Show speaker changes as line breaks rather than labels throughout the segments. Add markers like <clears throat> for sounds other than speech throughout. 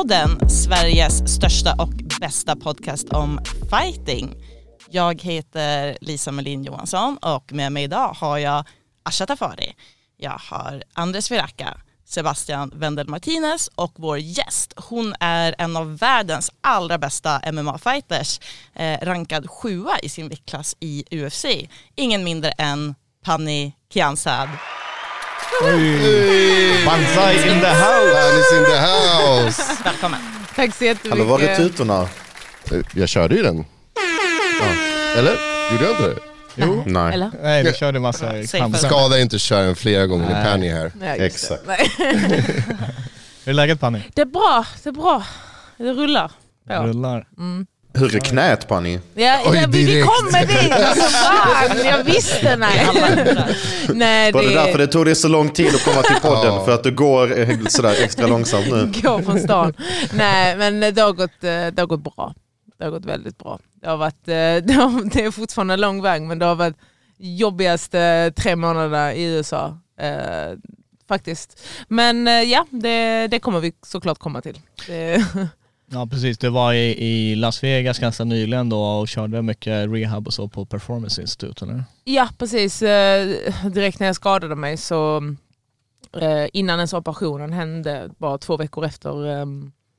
Käftsmällspodden, Sveriges största och bästa podcast om fighting. Jag heter Lisa Melin Johansson och med mig idag har jag Asha Tafari. Jag har Andres Viraka, Sebastian Wendel Martinez och vår gäst. Hon är en av världens allra bästa MMA-fighters, eh, rankad sjua i sin viktklass i UFC. Ingen mindre än Pani Kiansad.
Banzai in the house!
Is in the house!
Välkommen.
Tack så jättemycket.
Hallå, var är tutorna? Jag körde ju den. Ja. Eller? Gjorde jag inte det?
Jo.
Nej.
Eller?
Nej, du körde massa kamper.
Skada inte köra den flera gånger,
Nej.
Penny här.
Just
Exakt.
Nej. <laughs>
Hur är läget Panny?
Det är bra, det är bra. Det rullar. Ja,
Rullar.
Hur är knät Panny?
ja,
Oj,
ja vi, vi kommer dit. <laughs> Alltså, fan, jag visste. Nej, nej
Var det därför
det
det tog dig så lång tid att komma till podden?
Ja.
För att du går eh, sådär extra långsamt nu? <laughs>
går från stan. Nej, men det har, gått, eh, det har gått bra. Det har gått väldigt bra. Det, har varit, eh, <laughs> det, har, det är fortfarande en lång väg men det har varit jobbigaste tre månaderna i USA. Eh, faktiskt. Men ja, det, det kommer vi såklart komma till. Det,
Ja precis, du var i, i Las Vegas ganska nyligen då och körde mycket rehab och så på Performance Institute eller?
Ja precis, Eh, direkt när jag skadade mig så eh, innan ens operationen hände, bara två veckor efter eh,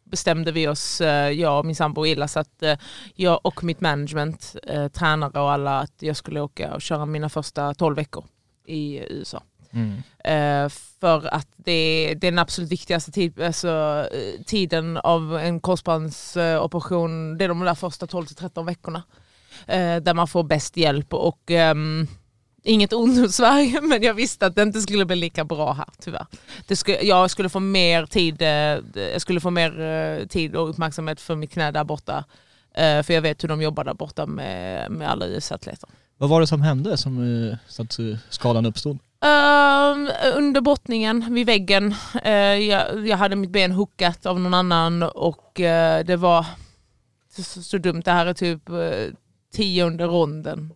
bestämde vi oss, eh, jag och min sambo Illas, att eh, jag och mitt management, eh, tränare och alla, att jag skulle åka och köra mina första 12 veckor i USA. Mm. för att det, är den absolut viktigaste tid, alltså, eh, tiden av en korsbandsoperation, det är de där första 12-13 veckorna. Eh, där man får bäst hjälp och um, inget ont mot Sverige <laughs> men jag visste att det inte skulle bli lika bra här tyvärr. Det skulle, jag skulle få mer tid, jag skulle få mer tid och uppmärksamhet för mitt knä där borta. För jag vet hur de jobbar där borta med, med alla US-atleter.
Vad var det som hände som, så att skadan uppstod?
Ehm, under bottningen vid väggen. Eh, jag, jag hade mitt ben hookat av någon annan och eh, det var så, så, dumt. Det här är typ uh, tionde ronden.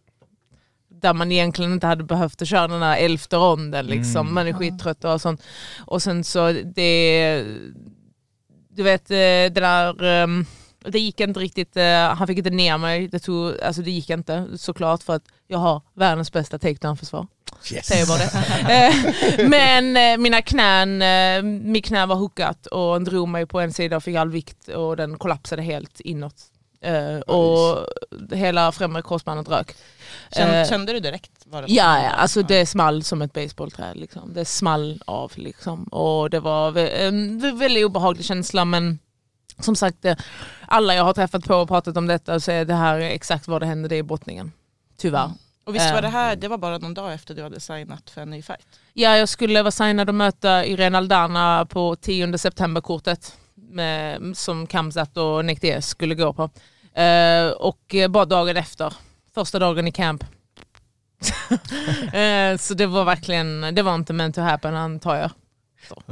Där man egentligen inte hade behövt att köra den här elfte ronden. Liksom. Man är skittrött och sånt. Och sen så det... Du vet det där... ehm, det gick inte riktigt, han fick inte ner mig. Det, tog, alltså det gick inte såklart för att jag har världens bästa takedown-försvar. Säger bara det. Eh, Men eh, mina knän, eh, mitt knä var hookat och drog mig på en sida och fick all vikt och den kollapsade helt inåt. Och hela främre korsbandet rök.
Kände, kände du direkt? Vad det
Ja, ja, alltså det small som ett baseballträd. Liksom. Det small av liksom. Och det var en vä- väldigt obehaglig känsla men som sagt, alla jag har träffat på och pratat om detta säger det här är exakt vad det hände, det är i brottningen. Tyvärr.
Och visst var
Eh.
det här, det var bara någon dag efter du hade signat för en ny fight?
Ja, jag skulle vara signad och möta Irene Aldana på 10 september-kortet med, som Kamzat och Nektes skulle gå på. Eh, och eh, bara dagen efter, första dagen i camp. <laughs> Eh, så det var verkligen, det var inte meant to happen antar jag.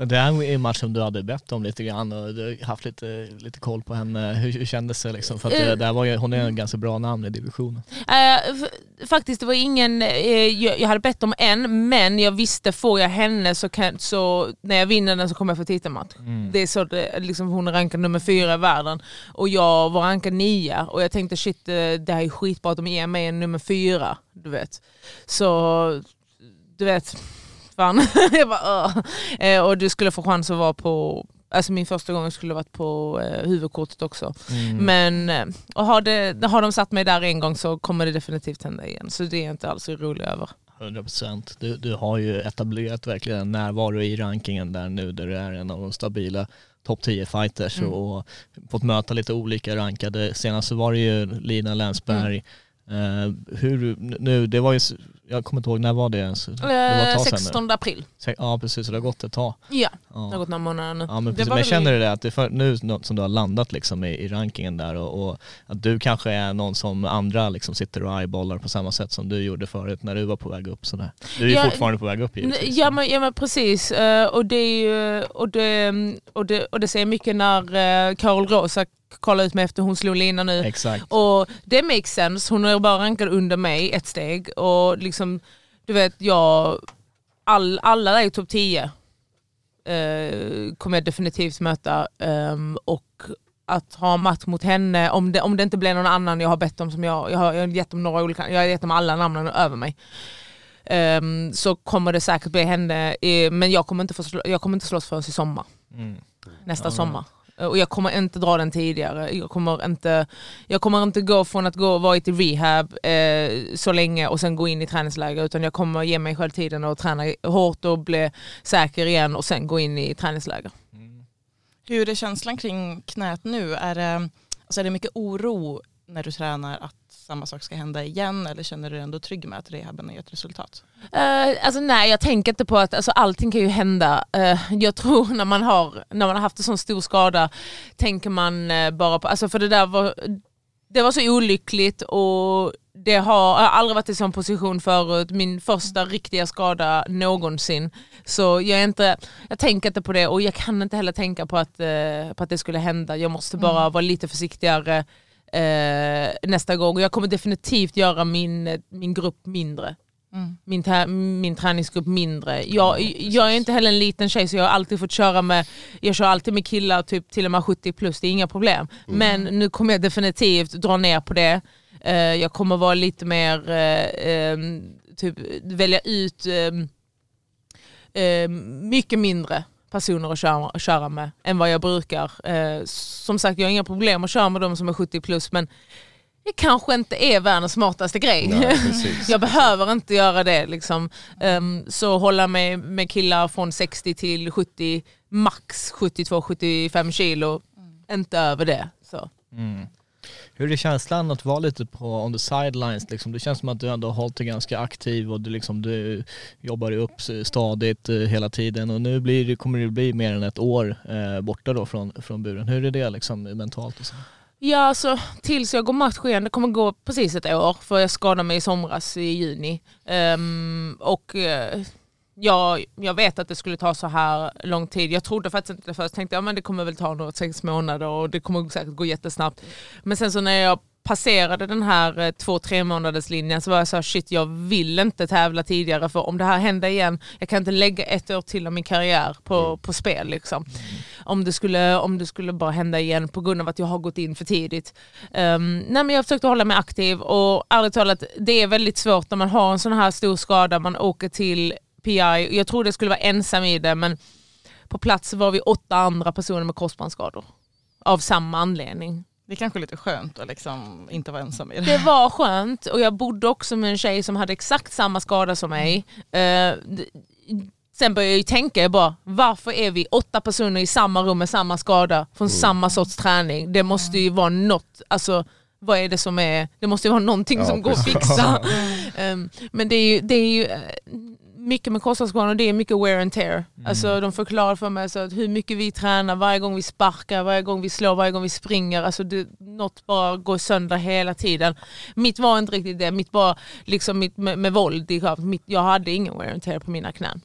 Det här är en match som du hade bett om lite grann och du har haft lite, lite koll på henne. Hur, hur kändes det liksom? För att det, det här var ju, hon är en ganska bra namn i divisionen.
Eh, f- faktiskt, det var ingen, eh, jag, jag hade bett om en, men jag visste får jag henne så, kan, så när jag vinner den så kommer jag få titelmatch. Det är så det, liksom, hon är rankad nummer fyra i världen och jag var rankad nia och jag tänkte shit eh, det här är skitbra att de ger mig en nummer fyra. Du vet. Så du vet, fan. <laughs> jag bara, "Åh." eh, och du skulle få chans att vara på Alltså min första gång skulle varit på eh, huvudkortet också. Men eh, och har, det, har de satt mig där en gång så kommer det definitivt hända igen. Så det är jag inte alls orolig över.
100 procent. Du, du har ju etablerat verkligen en närvaro i rankingen där nu där du är en av de stabila topp 10 fighters
Mm.
och fått möta lite olika rankade. Senast så var det ju Lina Länsberg.
Mm.
Eh, hur, nu, det var ju, jag kommer inte ihåg, när var det ens? Det var ett
Eh. 16 april.
Se- Ja precis, så det har gått ett tag.
Ja,
Ja.
det har gått några månader nu.
Ja men, precis. men
väl-
känner du det att det för, nu något som du har landat liksom i, i rankingen där och, och att du kanske är någon som andra liksom sitter och eyeballar på samma sätt som du gjorde förut när du var på väg upp sådär. Du är ju
Ja,
fortfarande på väg upp givetvis.
Ja men, ja men precis, Eh, och det, är ju, och, det, och, det, och det ser jag mycket när uh, Carol Kollade ut mig efter hon slog Lina nu.
Exakt.
Och det makes sense, hon är bara rankad under mig ett steg och liksom, du vet jag, all, alla där i topp 10 eh, kommer jag definitivt möta ehm, och att ha match mot henne, om det, om det inte blir någon annan jag har bett om som jag, jag har, jag har gett dem några olika, jag har gett dem alla namnen över mig. Ehm, så kommer det säkert bli henne, men jag kommer inte, få, slå- jag kommer inte slåss förrän i sommar
Mm.
nästa sommar. Eh, och jag kommer inte dra den tidigare. Jag kommer inte, jag kommer inte gå från att gå och vara i rehab eh, så länge och sen gå in i träningsläger utan jag kommer ge mig själv tiden att träna hårt och bli säker igen och sen gå in i träningsläger. Mm.
Hur är känslan kring knät nu? Är det, alltså är det mycket oro när du tränar att samma sak ska hända igen eller känner du dig ändå trygg med att rehaben har gett resultat?
Eh, alltså nej, jag tänker inte på att alltså, allting kan ju hända. Eh, jag tror när man, har, när man har haft en sån stor skada tänker man eh, bara på, alltså för det där var, det var så olyckligt och det har, jag har aldrig varit i sån position förut, min första riktiga skada någonsin. Så jag, är inte, jag tänker inte på det och jag kan inte heller tänka på att, på att det skulle hända. Jag måste bara vara lite försiktigare eh, nästa gång. Och jag kommer definitivt göra min, min grupp mindre min, tä- min träningsgrupp mindre. Jag, jag är inte heller en liten tjej så jag har alltid fått köra med, jag kör alltid med killar typ till och med 70 plus, det är inga problem. Men nu kommer jag definitivt dra ner på det. Eh, jag kommer vara lite mer, eh, ehm, typ välja ut ehm, eh, mycket mindre personer att köra, att köra med än vad jag brukar. Eh, som sagt, jag har inga problem att köra med de som är 70 plus men det kanske inte är världens smartaste grej.
Nej, <laughs>
jag behöver inte göra det. Liksom. Ehm, så hålla mig med killar från 60 till 70, max 72-75 kilo, inte över det. Så.
Mm. Hur är känslan att vara lite på on the sidelines? Liksom? Det känns som att du ändå har hållit dig ganska aktiv och du, liksom, du jobbar upp stadigt eh, hela tiden och nu blir det, kommer det bli mer än ett år eh, borta då från, från buren. Hur är det liksom mentalt? Och så?
Ja, alltså, tills jag går match igen, det kommer gå precis ett år för jag skadade mig i somras i juni. Um, och Uh, jag, jag vet att det skulle ta så här lång tid. Jag trodde faktiskt inte det först. tänkte ja, men det kommer väl ta några sex månader och det kommer säkert gå jättesnabbt. Men sen så när jag passerade den här eh, två, tre månaders linjen så var jag så här, shit jag vill inte tävla tidigare för om det här händer igen, jag kan inte lägga ett år till av min karriär på, på spel. Liksom. Om, det skulle, om det skulle bara hända igen på grund av att jag har gått in för tidigt. Um, nej, men jag försökte hålla mig aktiv och ärligt talat det är väldigt svårt när man har en sån här stor skada, man åker till PI, jag trodde jag skulle vara ensam i det men på plats var vi åtta andra personer med korsbandsskador. Av samma anledning.
Det är kanske är lite skönt att liksom inte vara ensam i det.
Det var skönt och jag bodde också med en tjej som hade exakt samma skada som mig. Eh, sen började jag ju tänka, jag bara, varför är vi åtta personer i samma rum med samma skada från samma sorts träning? Det måste ju vara något, alltså vad är det som är, det måste ju vara någonting
Ja,
som går att
precis.
fixa. <laughs> Ehm, men det är ju, det är ju eh, mycket med korsbandsskador, det är mycket wear and tear. Alltså de förklarar för mig så att hur mycket vi tränar, varje gång vi sparkar, varje gång vi slår, varje gång vi springer. Alltså det, något bara går sönder hela tiden. Mitt var inte riktigt det, mitt var liksom mitt med, med våld i. Mitt, jag hade ingen wear and tear på mina knän.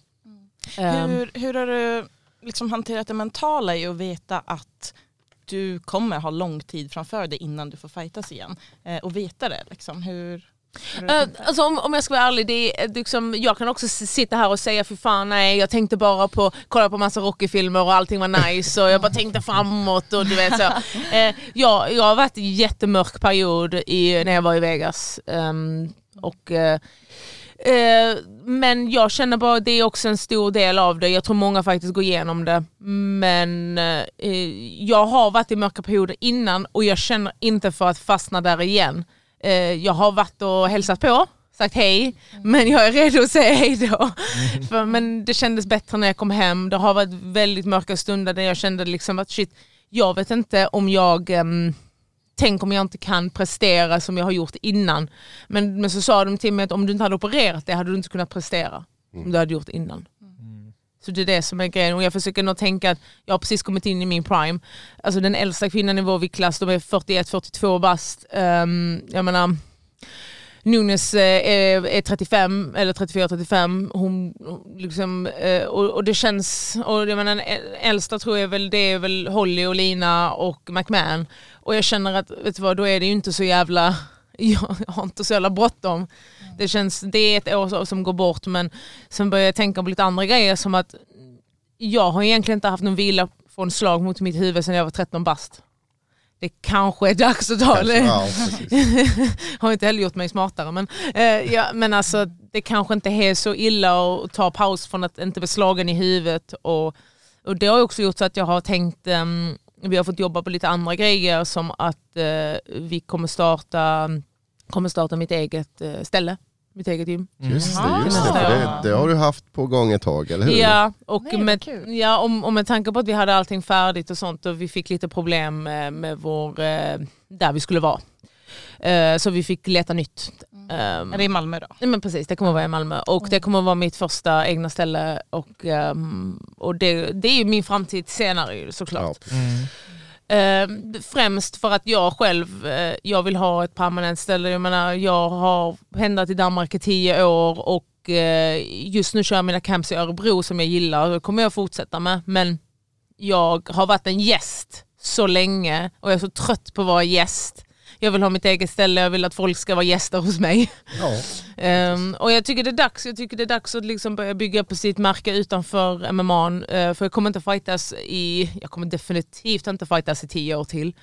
Ehm,
Hur, hur har du liksom hanterat det mentala i att veta att du kommer ha lång tid framför dig innan du får fightas igen? Eh, och veta det, liksom. hur,
Eh, alltså om, om jag ska vara ärlig, det är, liksom, jag kan också sitta här och säga för fan nej, jag tänkte bara på kolla på massa Rocky-filmer och allting var nice och jag bara tänkte framåt och du vet så. <laughs> Eh, jag, jag har varit i en jättemörk period i, när jag var i Vegas. Ehm, och, eh, eh, men jag känner bara det är också en stor del av det. Jag tror många faktiskt går igenom det. Men eh, jag har varit i mörka perioder innan och jag känner inte för att fastna där igen. Eh, jag har varit och hälsat på sagt hej, men jag är redo att säga hej då. För, men det kändes bättre när jag kom hem. Det har varit väldigt mörka stunder där jag kände liksom att shit, jag vet inte om jag ehm, Tänk om jag inte kan prestera som jag har gjort innan. Men, men så sa de till mig att om du inte hade opererat det hade du inte kunnat prestera. Som du hade gjort innan. Så det är det som är grejen. Och jag försöker nog tänka att jag har precis kommit in i min prime. Alltså den äldsta kvinnan i vår viktklass, de är 41-42 bast. Um, jag menar, Nunes eh, är, är 35 eller 34-35. Hon liksom, eh, och, och det känns, och jag menar, den äldsta tror jag väl det är väl Holly och Lina och McMahon. Och jag känner att, vet du vad, då är det ju inte så jävla, <laughs> jag har inte så jävla bråttom. Det känns, det är ett år som går bort men sen börjar jag tänka på lite andra grejer som att jag har egentligen inte haft någon vila från slag mot mitt huvud sedan jag var 13 bast. Det kanske är dags att ta det.
Ja, <laughs>
har inte heller gjort mig smartare men, eh, ja, men alltså det kanske inte är så illa att ta paus från att inte bli slagen i huvudet och, och det har också gjort så att jag har tänkt ehm, vi har fått jobba på lite andra grejer som att eh, vi kommer starta, kommer starta mitt eget eh, ställe, mitt eget gym.
Just det,
Mm.
just det. Det. Det har du haft på gång ett tag, eller hur?
Ja, och,
Nej,
med,
kul.
ja och, och med tanke på att vi hade allting färdigt och sånt och vi fick lite problem med, med vår, eh, där vi skulle vara. Eh, så vi fick leta nytt. Ehm,
Är det i Malmö då?
Nej, men precis, det kommer att vara i Malmö och det kommer att vara mitt första egna ställe och, ehm, och det, det är ju min framtid senare såklart.
Ja.
Ehm, Ehm, främst för att jag själv eh, jag vill ha ett permanent ställe. Jag menar jag har pendlat i Danmark i tio år och eh, just nu kör jag mina camps i Örebro som jag gillar och det kommer jag fortsätta med. Men jag har varit en gäst så länge och jag är så trött på att vara gäst. Jag vill ha mitt eget ställe, jag vill att folk ska vara gäster hos mig.
Ja. <laughs>
Ehm, och jag tycker det är dags, jag tycker det är dags att liksom börja bygga på sitt märke utanför MMA. Uh, för jag kommer inte fightas i, jag kommer definitivt inte fightas i tio år till.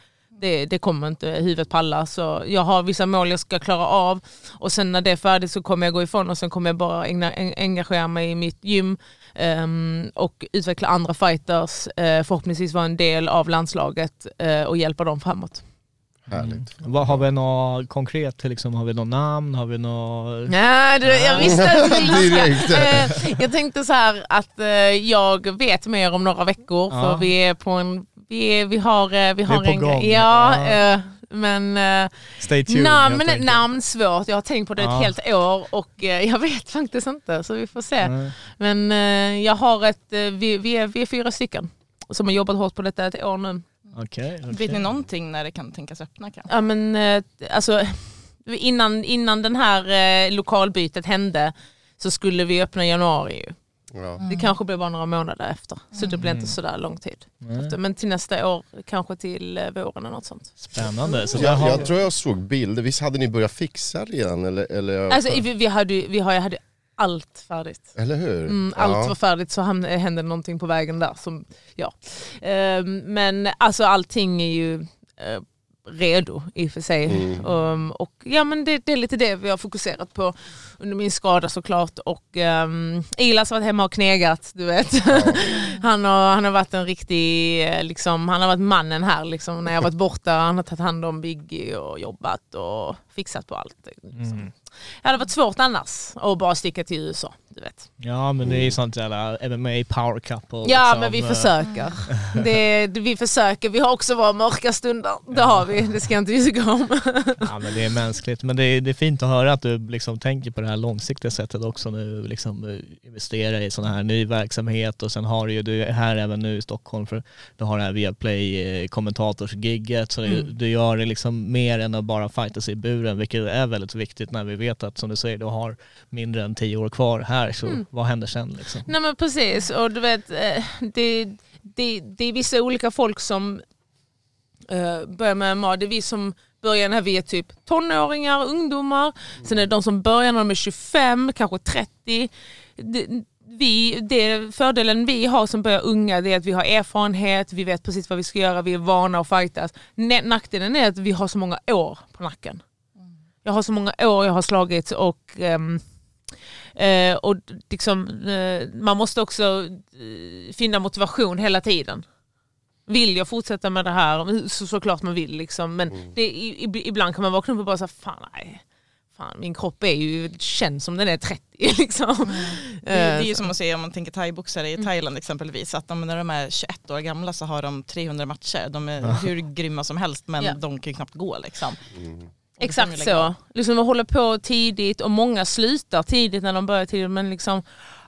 Det, det kommer inte huvudet palla. Så jag har vissa mål jag ska klara av och sen när det är färdigt så kommer jag gå ifrån och sen kommer jag bara ägna, en, engagera mig i mitt gym ehm, och utveckla andra fighters, eh, förhoppningsvis vara en del av landslaget eh, och hjälpa dem framåt.
Härligt.
Vad Har vi något konkret, liksom, har vi något namn, har vi något...
Nej, <laughs> det, jag visste att du
Direkt.
eh, Jag tänkte så här att eh, jag vet mer om några veckor
Ja.
för vi är på en, vi, är, vi har, eh, vi har
på
en
gång.
Ja,
Ja.
eh, men
Stay tuned
namn, namn svårt. Jag har tänkt på det
Ja.
ett helt år och jag <laughs> vet faktiskt inte så vi får se.
Nej.
Men jag har ett, vi, vi, är, vi är fyra stycken som har jobbat hårt på detta ett år nu.
Okej, okej.
Vet ni någonting när det kan tänkas öppna kanske?
Ja men eh, alltså innan, innan den här eh, lokalbytet hände så skulle vi öppna i januari ju.
Ja.
Det kanske blir bara några månader efter. Så det blir inte sådär lång tid.
Nej.
Men till nästa år, kanske till eh, våren eller något sånt.
Spännande. Så
Jag,
har
jag tror jag såg bilder, visst hade ni börjat fixa redan? Eller, eller,
Alltså, vi, vi, hade, vi har, jag hade allt färdigt.
eller hur?
Mm, allt
ja.
var färdigt så ham- hände någonting på vägen där. Som, ja. Ehm, men alltså allting är ju eh, redo i och för sig.
Mm.
Um, och ja men det, det är lite det vi har fokuserat på under min skada såklart. Och um, Ilas har varit hemma och knegat, du vet. <laughs> han, har, han har varit en riktig, eh, liksom, han har varit mannen här liksom, när jag varit borta. Han har tagit hand om Biggie och jobbat och fixat på allt. Liksom. Det hade varit svårt annars att bara sticka till USA. Du vet.
Ja men det är ju sånt jävla MMA power couple.
Ja
liksom.
men vi försöker. Det, det, vi försöker. Vi har också våra mörka stunder. Det har vi, det ska jag inte ljuga om.
Ja men det är mänskligt. Men det är, det är fint att höra att du liksom tänker på det här långsiktiga sättet också nu. Liksom eh, investera i sån här ny verksamhet och sen har du ju, du är här även nu i Stockholm för du har det här Viaplay eh, kommentatorsgigget så du,
Mm.
du gör det liksom mer än att bara fightas i buren vilket är väldigt viktigt när vi vet att som du säger du har mindre än tio år kvar här så
Mm.
vad händer sen liksom?
Nej men precis och du vet eh, det, det, det är vissa olika folk som eh, börjar med MMA. Det är vi som börjar när vi är typ tonåringar, ungdomar. Sen är det de som börjar när de är 25, kanske 30. Det, vi, det, fördelen vi har som börjar unga det är att vi har erfarenhet, vi vet precis vad vi ska göra, vi är vana att fightas. Nackdelen är att vi har så många år på nacken. Jag har så många år jag har slagits och ehm, Eh, och liksom, eh, man måste också eh, finna motivation hela tiden. Vill jag fortsätta med det här? Så, såklart man vill liksom. Men det, i, i- ibland kan man vakna upp och bara säga fan nej. fan min kropp är ju, känns som den är 30 <laughs> liksom.
Det, är- det är ju
Eh,
som att säga om man tänker thaiboxare i Thailand exempelvis, att de, när de är 21 år gamla så har de 300 matcher. De är hur grymma som helst men
Ja.
de kan ju knappt gå liksom.
Exakt så. Liksom de håller på tidigt och många slutar tidigt när de börjar tidigt men liksom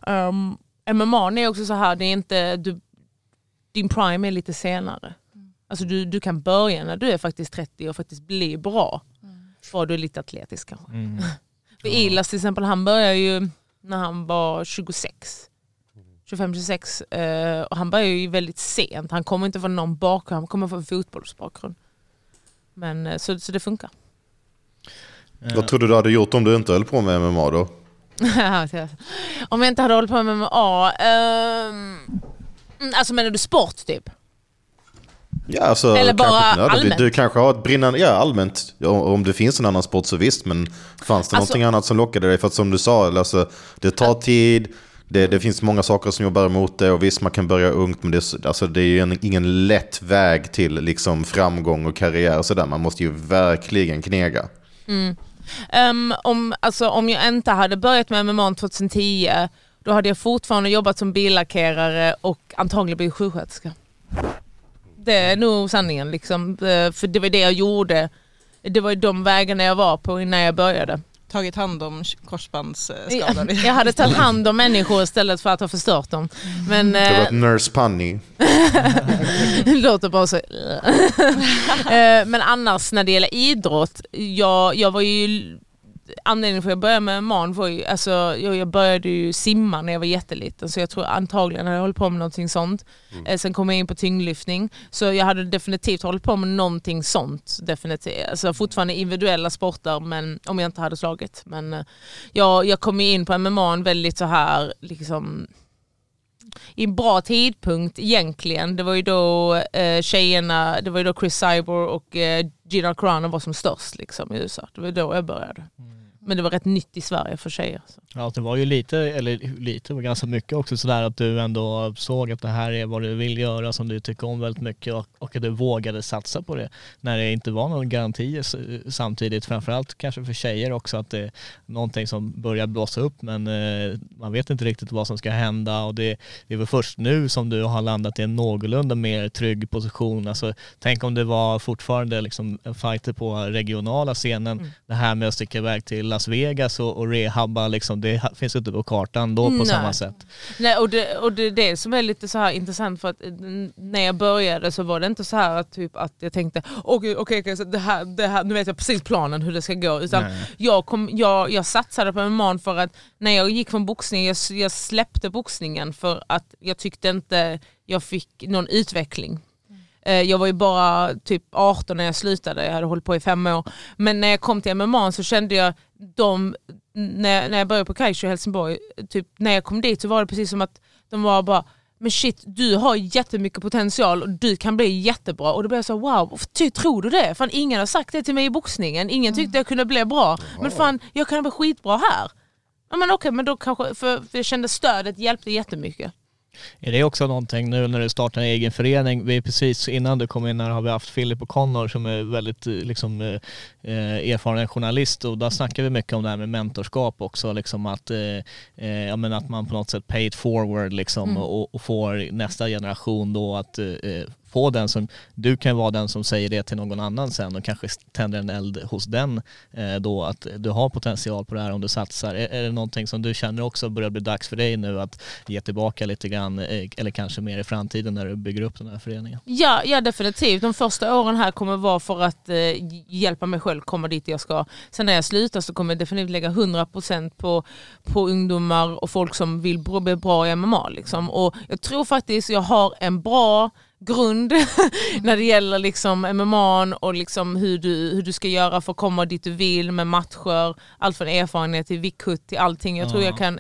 um, MMA är också så här, det är inte, du, din prime är lite senare. Alltså du, du kan börja när du är faktiskt 30 och faktiskt bli bra. Bara du är lite atletisk kanske.
Mm. <laughs>
För Ilas till exempel, han började ju när han var 26. 25-26 eh, och han började ju väldigt sent. Han kommer inte från någon bakgrund, han kommer från fotbollsbakgrund. Men eh, så, så det funkar.
Eh,
Vad tror du du hade gjort om du inte höll på med MMA då? <laughs>
Om jag inte hade hållit på med MMA, ehm, mm, alltså menar du sport typ?
Ja, alltså,
Eller bara allmänt?
Du kanske har ett brinnande, ja allmänt. Om det finns en annan sport så visst, men fanns det
Alltså-
någonting annat som lockade dig? För att som du sa, alltså, det tar tid, det, det finns många saker som jobbar emot det och visst man kan börja ungt men det, alltså, det är ju en, ingen lätt väg till liksom, framgång och karriär och sådär. Man måste ju verkligen knega.
Ehm, om, alltså, om jag inte hade börjat med MMA 2010 då hade jag fortfarande jobbat som billackerare och antagligen blivit sjuksköterska. Det är nog sanningen liksom. Eh, för det var det jag gjorde. Det var de vägarna jag var på innan jag började.
Tagit hand om korsbandsskadade.
Jag hade tagit hand om människor istället för att ha förstört dem. Men,
Det var
eh,
ett nurse punny. <laughs>
Det låter bara så. <laughs> Eh, Men annars när det gäller idrott, jag, jag var ju Anledningen för att jag började med man var ju, alltså, jag, jag började ju simma när jag var jätteliten så jag tror antagligen hade jag hållit på med någonting sånt. Eh, Sen kom jag in på tyngdlyftning så jag hade definitivt hållit på med någonting sånt. Definitivt. Alltså fortfarande individuella sporter men om jag inte hade slagit. Men eh, jag, jag kom in på MMA väldigt så här liksom i en bra tidpunkt egentligen. Det var ju då eh, tjejerna, det var ju då Chris Cyborg och eh, Gina Carano var som störst liksom, i USA. Det var då jag började. Men det var rätt nytt i Sverige för tjejer. Så.
Ja, det var ju lite, eller lite, var ganska mycket också sådär att du ändå såg att det här är vad du vill göra som du tycker om väldigt mycket och, och att du vågade satsa på det när det inte var någon garanti samtidigt. Framförallt kanske för tjejer också att det är någonting som börjar blåsa upp men eh, man vet inte riktigt vad som ska hända och det, det är väl först nu som du har landat i en någorlunda mer trygg position. Alltså, tänk om det var fortfarande liksom en fighter på regionala scenen, det här med att sticka iväg till Las Vegas och, och rehabba, liksom, det finns inte på kartan då på
Nej.
samma sätt.
Nej, och det, och det är det som är lite så här intressant för att eh, när jag började så var det inte så här att, typ, att jag tänkte okej, okej, så det här, det här, nu vet jag precis planen hur det ska gå. Utan
Nej.
jag, kom, jag, jag satsade på MMA för att när jag gick från boxning, jag, jag släppte boxningen för att jag tyckte inte jag fick någon utveckling. Eh, Jag var ju bara typ 18 när jag slutade, jag hade hållit på i fem år. Men när jag kom till MMA så kände jag, de, när, när jag började på Kaisho i Helsingborg, typ, när jag kom dit så var det precis som att de var bara men shit, du har jättemycket potential och du kan bli jättebra. Och då blev jag så wow, ty, tror du det? Fan ingen har sagt det till mig i boxningen, ingen tyckte jag kunde bli bra. Men fan, jag kan bli skitbra här. Ja, men okej, men då kanske, för, för jag kände stödet hjälpte jättemycket.
Är det också någonting nu när du startar en egen förening? Vi är precis innan du kom in här har vi haft Philip och Connor som är väldigt eh, liksom, eh, eh, erfaren journalist och där snackar vi mycket om det här med mentorskap också. Liksom att, eh, eh, menar att man på något sätt pay it forward liksom, och, och får nästa generation då att eh, på den som, du kan vara den som säger det till någon annan sen och kanske tänder en eld hos den eh, då att du har potential på det här om du satsar. Är, är det någonting som du känner också börjar bli dags för dig nu att ge tillbaka lite grann eh, eller kanske mer i framtiden när du bygger upp den här föreningen?
Ja, ja definitivt. De första åren här kommer vara för att eh, hjälpa mig själv komma dit jag ska. Sen när jag slutar så kommer jag definitivt lägga 100% på, på ungdomar och folk som vill bli bra i MMA. Liksom. Och jag tror faktiskt jag har en bra grund <laughs> när det gäller liksom MMA och liksom hur, du, hur du ska göra för att komma dit du vill med matcher, allt från erfarenhet till viktkutt till allting. Jag tror jag kan,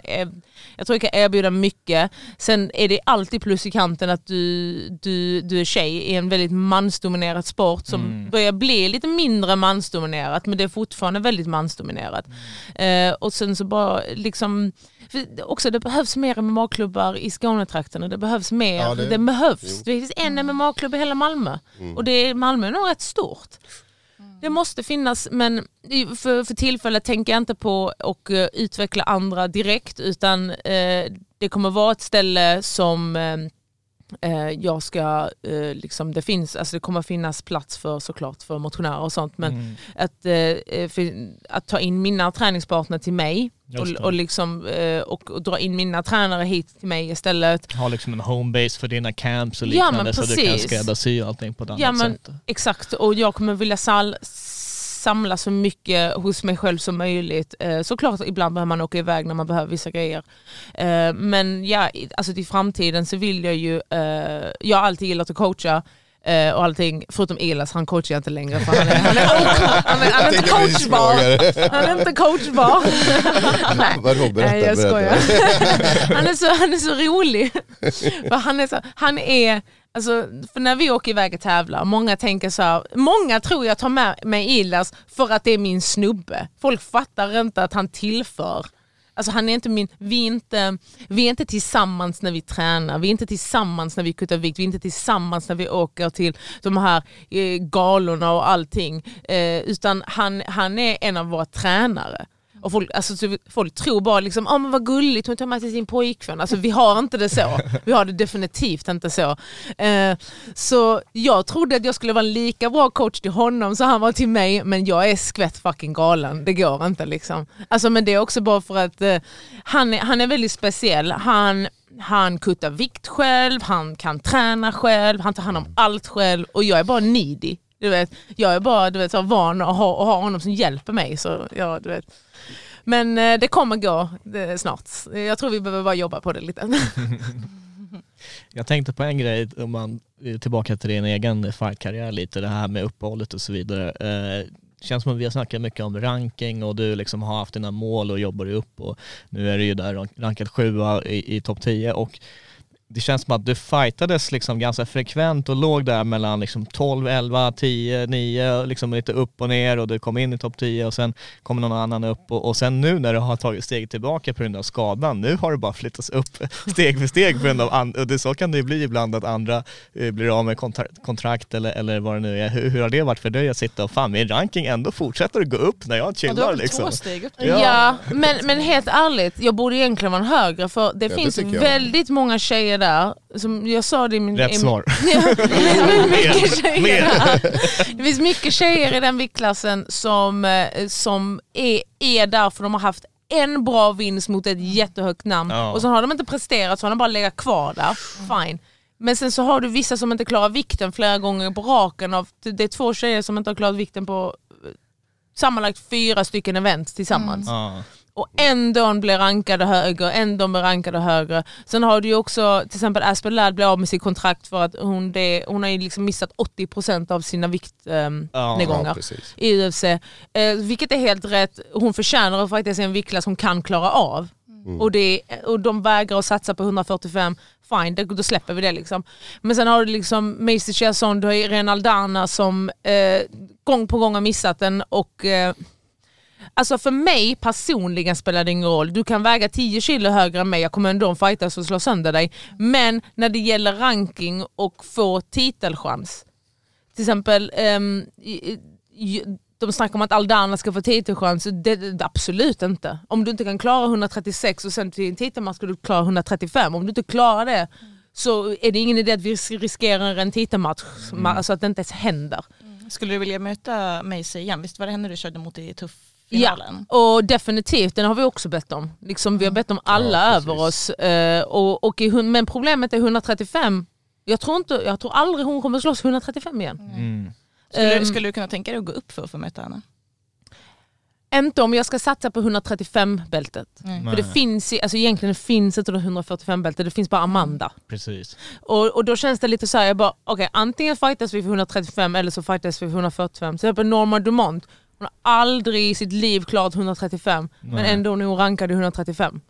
jag tror jag kan erbjuda mycket. Sen är det alltid plus i kanten att du, du, du är tjej i en väldigt mansdominerad sport som börjar bli lite mindre mansdominerat men det är fortfarande väldigt mansdominerat. Eh, och sen så bara liksom för också det behövs mer MMA-klubbar i Skånetrakterna. Det behövs mer.
Ja,
det...
det-
behövs.
jo.
Det finns en MMA-klubb i hela Malmö. Och det är, Malmö är nog rätt stort. Det måste finnas men för, för tillfället tänker jag inte på att eh, utveckla andra direkt utan eh, det kommer vara ett ställe som eh, jag ska, eh, liksom, det, finns, alltså det kommer finnas plats för såklart för motionärer och sånt men
Mm.
att, eh, för, att ta in mina träningspartner till mig och, och, liksom, eh, och, och dra in mina tränare hit till mig istället.
Ha liksom en homebase för dina camps och
Ja,
liknande
men
så du kan skräddarsy allting på ett annat
Ja, men-
sätt.
Exakt, och jag kommer vilja sal- samla så mycket hos mig själv som möjligt. Eh, såklart ibland behöver man åka iväg när man behöver vissa grejer. Eh, men ja, alltså till framtiden så vill jag ju, eh, jag har alltid gillat att coacha. Och allting, förutom Elas, han coachar jag inte längre för han är, han är, <laughs> han är, han är inte coachbar. Han är inte coachbar. <laughs> Nej. Nej, jag skojar. <laughs> Han är, så, han är så rolig. För han är, så, han är Alltså, för när vi åker iväg och tävlar, många tänker så här, många tror jag tar med mig Ilas för att det är min snubbe. Folk fattar inte att han tillför. Alltså han är inte min, vi är inte, vi är inte tillsammans när vi tränar, vi är inte tillsammans när vi kuttar vikt, vi är inte tillsammans när vi åker till de här eh, galorna och allting. Eh, utan han, han är en av våra tränare. Och folk, alltså, så folk tror bara liksom, oh, men vad gulligt, hon tar med sig sin pojkvän. Alltså, vi har inte det så. Vi har det definitivt inte så. Eh, så jag trodde att jag skulle vara en lika bra coach till honom som han var till mig, men jag är skvätt fucking galen. Det går inte liksom. Alltså, men det är också bara för att eh, han, är, han är väldigt speciell. Han, han kuttar vikt själv, han kan träna själv, han tar hand om allt själv och jag är bara needy. Du vet, jag är bara du vet, så van att ha, att ha honom som hjälper mig. Så, ja, du vet. Men eh, det kommer gå det, snart. Jag tror vi behöver bara jobba på det lite. <laughs>
Jag tänkte på en grej, om man är tillbaka till din egen fightkarriär lite, det här med uppehållet och så vidare. Eh, känns som att vi har snackat mycket om ranking och du liksom har haft dina mål och jobbar upp och nu är du ju där rank- rankad sjua i, i topp 10 och det känns som att du fightades liksom ganska frekvent och låg där mellan liksom 12, 11, 10, 9, liksom lite upp och ner och du kom in i topp 10 och sen kom någon annan upp och, och sen nu när du har tagit steg tillbaka på grund av skadan, nu har du bara flyttats upp <laughs> steg för steg på grund av and- och det, så kan det ju bli ibland att andra eh, blir av med kontra- kontrakt eller, eller vad det nu är. Hur, hur har det varit för dig att sitta och fan min ranking ändå fortsätter att gå upp när jag
Ja, du har
chillar
väl
liksom?
två steg upp?
Ja.
Ja, men, men helt ärligt, jag borde egentligen vara högre för det
det
finns
jag.
väldigt många tjejer där, som jag sa det i min...
Rätt
i
svar. <laughs>
Ja, mycket tjejer där. Det finns mycket tjejer i den viktklassen som, eh, som är, är där för de har haft en bra vinst mot ett jättehögt namn
Ja.
och så har de inte presterat så har de bara legat kvar där. Fine. Men sen så har du vissa som inte klarar vikten flera gånger på raken. Av, det är två tjejer som inte har klarat vikten på eh, sammanlagt fyra stycken event tillsammans
Ja.
Och ändå blir rankade högre, ändå blir rankade högre. Sen har du ju också till exempel Aspen Ladd blir av med sitt kontrakt för att hon, det, hon har ju liksom missat 80% av sina
Ja,
viktnedgångar
Ja, precis.
i UFC. Eh, vilket är helt rätt, hon förtjänar att faktiskt en viktklass hon kan klara av. Och, det, och de vägrar att satsa på 145, fine, då, då släpper vi det. liksom. Men sen har du liksom Macy Chiasson, du har ju Renaldana som eh, gång på gång har missat den och eh, Alltså för mig personligen spelar det ingen roll. Du kan väga 10 kilo högre än mig, jag kommer ändå fightas och slå sönder dig. Men när det gäller ranking och få titelchans. Till exempel, i- de snackar om att Aldana ska få titelchans. Det, det, absolut inte. Om du inte kan klara 136 och sen till en titelmatch ska du klara 135. Om du inte klarar det så är det ingen idé att vi riskerar en titelmatch. Alltså att det inte ens händer.
Skulle du vilja möta Macy igen? Visst var det henne du körde mot i tuff-finalen?
Ja, och definitivt, den har vi också bett om. Liksom, vi har bett om alla
Ja,
över oss. eh, och, och i, men problemet är 135. Jag tror, inte, jag tror aldrig hon kommer slåss 135 igen.
Mm.
Skulle,
Ehm,
du, skulle du kunna tänka dig att gå upp för att få möta henne?
Inte om jag ska satsa på 135-bältet.
Nej.
För det finns, alltså egentligen finns inte det 145-bältet, det finns bara Amanda.
Precis.
Och, och då känns det lite så här, jag bara, okej antingen fightas vi för 135 eller så fightas vi för 145. Till exempel Norma Dumont, hon har aldrig i sitt liv klarat 135, men
Nej.
ändå är hon rankad i 135.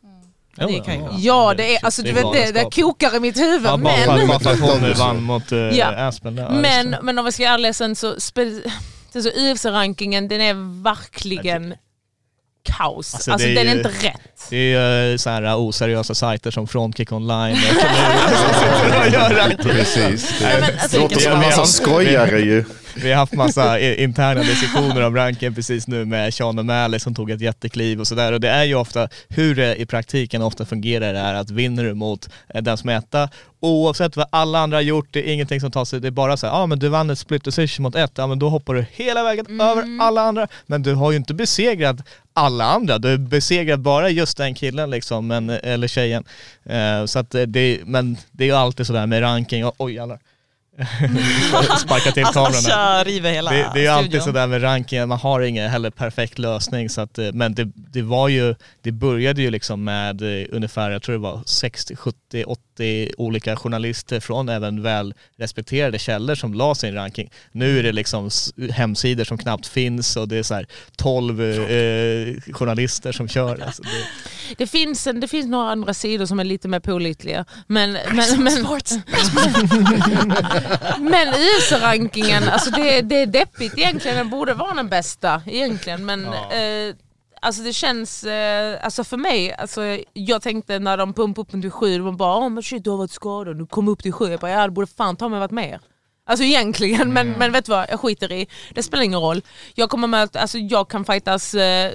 det kan ju vara.
Ja, det är, alltså, du vet, det, det
galenskap.
kokar i mitt huvud.
Ja,
men,
bara vann mot uh,
Ja.
Aspen där.
Men,
det.
men om vi ska vara ärliga sen så, så UFC-rankingen den är verkligen kaos.
Alltså,
Alltså,
det är
den är
ju-
inte rätt.
Det är ju så här oseriösa sajter som Frontkick Online och och gör.
Precis.
Nej, men, alltså,
Låter som en massa skojare ju.
Vi har haft massa i- interna diskussioner om ranken precis nu med Sean O'Malley som tog ett jättekliv och sådär. Och det är ju ofta, hur det i praktiken ofta fungerar är att vinner du mot eh, den som är etta, oavsett vad alla andra har gjort, det är ingenting som tar sig, det är bara så ja ah, men du vann ett split decision mot ett, ja men då hoppar du hela vägen över alla andra. Men du har ju inte besegrat alla andra, du har besegrat bara just den killen liksom, men, eller tjejen. Eh, så att det, men det är ju alltid sådär med ranking, och, oj jävlar. <laughs> Sparka till
Alltså, kör, river hela
Det, det är ju alltid sådär med rankingen, man har ingen heller perfekt lösning så att, eh, men det, det var ju, det började ju liksom med eh, ungefär, jag tror det var 60, 70, 80 olika journalister från även väl respekterade källor som la sin ranking. Nu är det liksom hemsidor som knappt finns och det är så här 12 eh, journalister som kör. <laughs> Alltså det,
Det finns, en, det finns några andra sidor som är lite mer pålitliga. Men, men, men, <laughs> men UFC-rankingen, alltså det, det är deppigt egentligen. Den borde vara den bästa egentligen. Men eh, alltså det känns, eh, alltså för mig, alltså jag tänkte när de pumpade upp den till sju, de bara oh, men shit du har varit skadad, du kom upp till sju. Jag bara ja det borde fan ta mig varit mer. Alltså egentligen, men, men vet du vad, jag skiter i. Det spelar ingen roll. Jag kommer med, alltså jag kan fightas eh,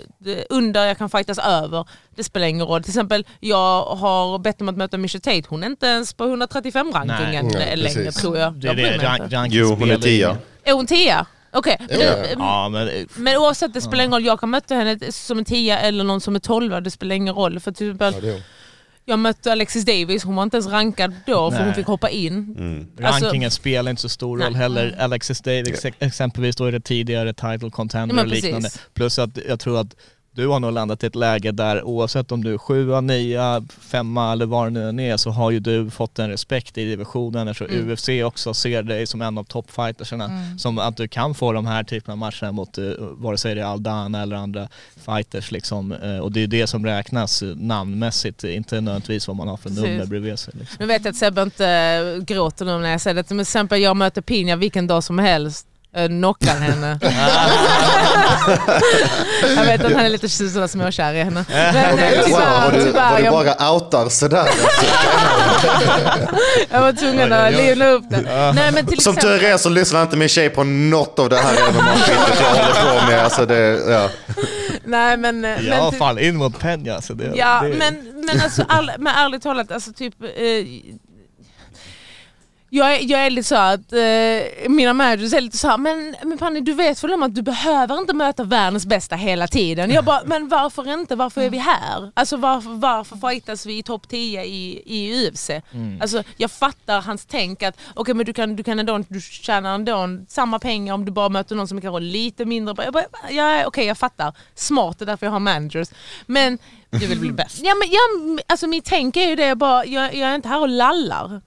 under, jag kan fightas över. Det spelar ingen roll. Till exempel, jag har bett om att möta Misha Tate, hon är inte ens på 135-rankingen
Nej, nej,
längre
precis.
tror jag.
det, är det rank, ranking
Jo, hon är tia.
Är hon tia? Okej.
Ja.
Det-
Ja men eh,
Men oavsett, det spelar ingen roll. Jag kan möta henne som en tia eller någon som är tolva. Det spelar ingen roll. För till exempel,
Ja,
jag mötte Alexis Davis, hon var inte ens rankad då för hon
Nej.
fick hoppa in. Alltså-
Rankingen spelar inte så stor roll
Nej.
heller. Alexis Davis ex- exempelvis, då är det tidigare title contender
Ja, men
och liknande.
precis.
Plus att jag tror att du har nog landat i ett läge där oavsett om du är sjua, nia, femma eller vad det nu än är så har ju du fått en respekt i divisionen eftersom
Mm.
UFC också ser dig som en av toppfightersarna. Som att du kan få de här typerna av matcherna mot uh, vare sig det är Aldana eller andra fighters liksom. Eh, och det är det som räknas eh, namnmässigt, inte nödvändigtvis vad man har för
Precis.
nummer bredvid sig. Liksom.
Nu vet jag att Sebbe inte äh, gråter nu när jag säger det. Men till exempel jag möter Pinja vilken dag som helst. Äh, knockar henne. <laughs> jag vet att han är lite sådär småkär i henne. Men äh,
Wow,
tyvärr,
vad du,
tyvärr.
vad du
Jag,
bara outar sådär.
Jag var tvungen att livna upp det. Nej, men till
Som
exempel,
tur är så lyssnar inte min tjej på något av det här MMA-skitet jag håller på med. Alltså det, ja.
nej, men,
Ja,
men till-
fan in mot Peña. Så det,
Ja,
det,
men, men, alltså, all, men ärligt talat, alltså typ... Eh, jag, är, jag är lite så att eh, mina managers är lite så här, men, men Panny du vet väl om att du behöver inte möta världens bästa hela tiden? Jag bara, men varför inte? Varför är vi här? Alltså varför, varför fightas vi i topp 10 i, i UFC? Alltså jag fattar hans tänk att okej men du kan, du kan ändå, du tjänar ändå samma pengar om du bara möter någon som kanske lite mindre. Jag bara, ja, okej jag fattar. Smart, det är därför jag har managers. Men
Du vill bli bäst.
Ja, men jag, alltså mitt tänk är ju det, jag, bara, jag, jag är inte här och lallar.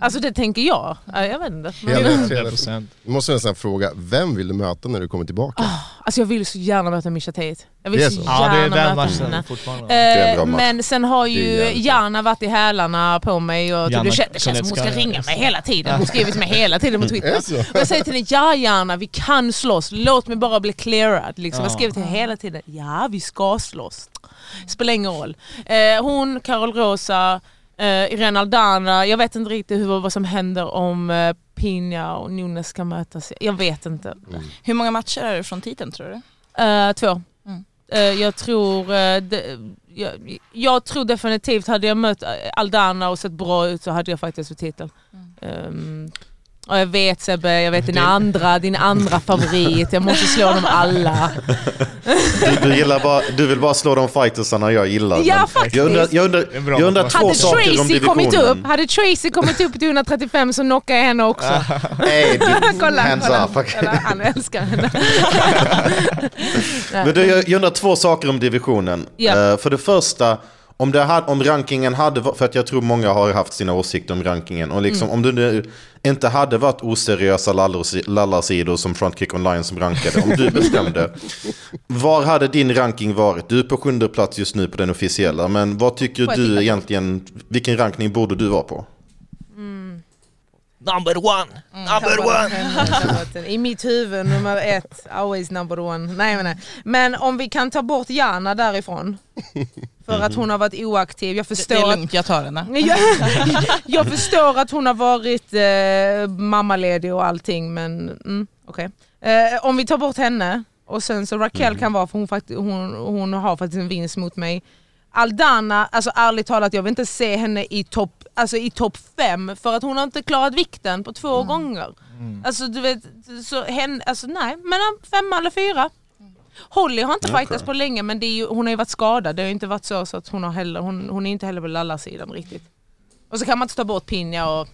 Alltså det tänker jag. Ja, Jag vet inte. Men,
Hela, hela,
100%.
du måste nästan fråga, vem vill du möta när du kommer tillbaka?
alltså jag vill så gärna möta Misha Tate. Jag vill
Det är
så,
så?
Ja, det är
gärna
den
möta
matchen
henne.
fortfarande.
Eh, men sen har ju. Jana varit i hälarna på mig och typ,
Jana
det, känns, som hon ska ringa mig hela tiden. Hon skriver till mig hela tiden på <laughs> Twitter. Och jag säger till henne, ja Jana vi kan slåss, låt mig bara bli clearad. Liksom. Jag
Ja.
skriver till henne hela tiden, ja vi ska slåss. Spelar ingen roll. Eh, hon, Carol Rosa, eh, Irene Aldana, jag vet inte riktigt hur, vad som händer om eh, Pina och Nunes ska mötas. Jag vet inte.
Hur många matcher är det från titeln tror du?
Eh, två.
Mm.
Eh, jag tror det, jag, jag tror definitivt, hade jag mött Aldana och sett bra ut så hade jag faktiskt för titeln. Ehm, och jag vet Sebbe, jag vet din andra, din andra favorit, jag måste slå dem alla.
Du, du, gillar bara, du vill bara slå de fightersarna jag gillar.
Ja, faktiskt.
Jag undrar, jag undrar, jag undrar två
Hade
saker om
Tracy kommit
divisionen.
upp, hade Tracy kommit upp till 135 så knockar jag henne också. <laughs>
Nej, du,
kolla,
hands
kolla.
up.
kolla, han älskar henne. <laughs>
Men du, jag, jag undrar två saker om divisionen.
Ja.
Eh, för det första, om, det hade, om rankingen hade varit, för att jag tror många har haft sina åsikter om rankingen, och liksom,
Mm.
om det nu inte hade varit oseriösa lallarsi- lallarsidor som Frontkick Online som rankade, om du <laughs> bestämde, var hade din ranking varit? Du är på sjunde plats just nu på den officiella, men vad tycker du egentligen, vilken rankning borde du vara på?
Number one, number one.
I mitt huvud nummer ett, always number one. Nej, men, nej. men om vi kan ta bort Jana därifrån. För att hon har varit oaktiv. Jag
Det
förstår
är
att
lugnt, jag tar henne.
jag, <laughs> jag förstår att hon har varit eh, mammaledig och allting men mm, okej. Eh, om vi tar bort henne och sen så Raquel kan vara för hon, hon, hon har faktiskt en vinst mot mig. Aldana, alltså ärligt talat jag vill inte se henne i topp alltså i topp fem för att hon har inte klarat vikten på två gånger. Alltså du vet, så hen, alltså nej, mellan femma eller fyra. Holly har inte fightats på länge men det är ju, hon har ju varit skadad. Det har inte varit så, så att hon, har heller, hon, hon är inte heller på lallarsidan riktigt. Och så kan man inte ta bort Pinja och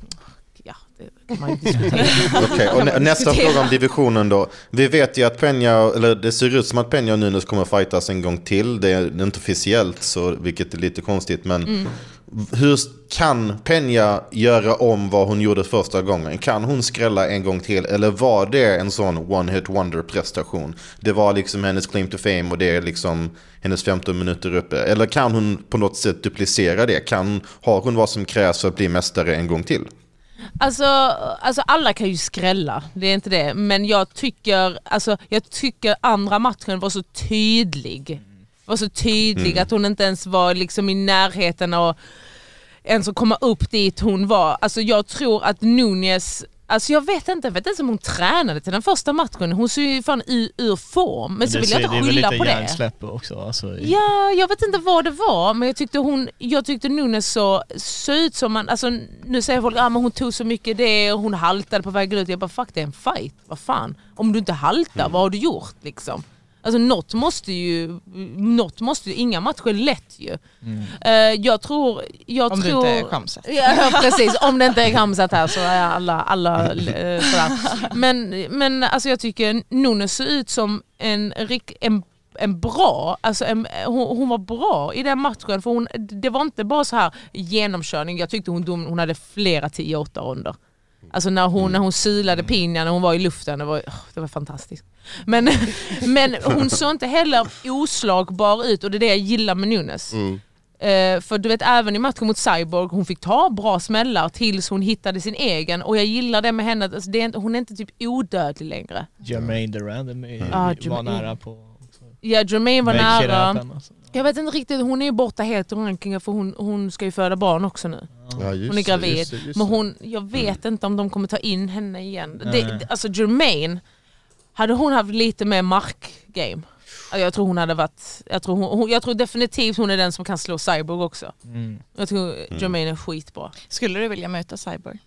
det kan man ju diskutera. <laughs>
Okej, och nä- nästa
Diskutera.
fråga om divisionen då. Vi vet ju att Peña, eller det ser ut som att Peña och Nunes kommer att fightas en gång till. Det är inte officiellt, så, vilket är lite konstigt. Men
Mm.
hur kan Peña göra om vad hon gjorde första gången? Kan hon skrälla en gång till? Eller var det en sån one-hit wonder-prestation? Det var liksom hennes claim to fame och det är liksom hennes 15 minuter uppe. Eller kan hon på något sätt duplicera det? Kan, har hon vad som krävs för att bli mästare en gång till?
Alltså, alltså alla kan ju skrälla, det är inte det. Men jag tycker, alltså, jag tycker andra matchen var så tydlig. Var så tydlig att hon inte ens var liksom i närheten av ens att komma upp dit hon var. Alltså jag tror att Nunez Alltså jag vet inte, jag vet inte om hon tränade till den första matchen. Hon ser ju fan ur, ur form. Men, så vill jag inte
det är
skylla på det.
hjärnsläpp också. Alltså, i-
Ja, jag vet inte vad det var men jag tyckte, hon, jag tyckte Nunes så, såg ut som man, alltså nu säger folk att ah, men hon tog så mycket det och hon haltade på väg ut. Jag bara fuck det är en fight, vad fan. Om du inte haltar, vad har du gjort liksom? Alltså något måste ju, något måste ju, inga matcher är lätt ju. Eh, jag tror, jag
Om
tror...
inte är Khamzat.
Ja precis, om det inte är Khamzat här så är alla, alla eh, sådär. Men, men alltså jag tycker Nunes ser ut som en, en en bra, alltså en, hon, hon var bra i den matchen för hon, det var inte bara så här genomkörning, jag tyckte hon, dom, hon hade flera 10-8 ronder. Alltså när hon, när hon silade Pinja när hon var i luften, det var, det var fantastiskt. Men, <laughs> men hon såg inte heller oslagbar ut och det är det jag gillar med Nunes. Eh, för du vet även i matchen mot Cyborg, hon fick ta bra smällar tills hon hittade sin egen och jag gillar det med henne, alltså det är inte, hon är inte typ odödlig längre.
Jermaine är-
Ah,
var nära på
Ja, Jermaine var
Make
nära. Jag vet inte riktigt, hon är ju borta helt ur rankingen för hon, hon ska ju föda barn också nu.
Ja, just
Hon är gravid.
just det, just
Men
det.
hon, jag vet inte om de kommer ta in henne igen. Det,
Nej.
det, alltså Jermaine, hade hon haft lite mer markgame, ja, jag tror hon hade varit, jag tror, hon, hon, jag tror definitivt hon är den som kan slå Cyborg också.
Mm.
Jag tror Jermaine är skitbra.
Skulle du vilja möta Cyborg?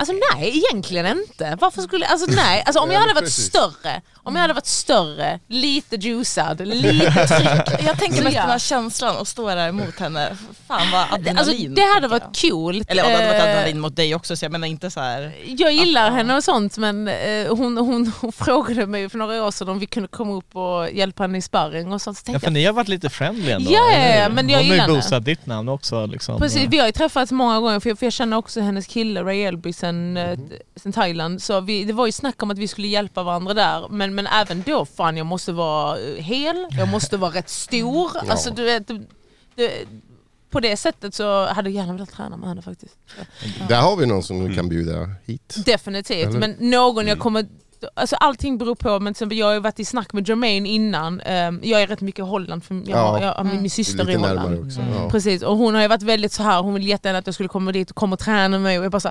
Alltså nej, egentligen inte. Varför skulle, alltså nej, alltså om jag hade varit större, om jag hade varit större, lite juicad, lite tryck. <laughs>
Jag tänker mest den här känslan att stå där emot henne. Fan vad adrenalin.
Alltså det hade varit
jag.
coolt.
Eller det hade varit adrenalin mot dig också så jag menar inte så här.
Jag gillar henne och sånt men eh, hon, hon, hon frågade mig för några år sedan om vi kunde komma upp och hjälpa henne i sparring och sånt. Så
Ja för ni har varit lite friendly ändå.
Ja, ja, ja, men jag
Hon har
gillar
ju
henne.
ditt namn också. Liksom.
Precis, vi har ju träffats många gånger för jag, för jag känner också hennes kille Ray Elby sen, eh, sen Thailand. Så vi, det var ju snack om att vi skulle hjälpa varandra där. Men, men även då, fan jag måste vara eh, hel, jag måste vara rätt stor. Alltså, du vet, det, det, på det sättet så hade jag gärna velat träna med henne faktiskt.
Där har vi någon som vi kan bjuda hit.
Definitivt,
Eller?
men någon jag kommer... Alltså allting beror på, men till exempel jag har ju varit i snack med Jermaine innan. Ehm, jag är rätt mycket i Holland, för jag
Ja.
har, jag, har min, syster i Holland.
Ja.
Precis, och hon har ju varit väldigt så här. hon vill jättegärna att jag skulle komma dit och komma och träna med mig. Och jag bara så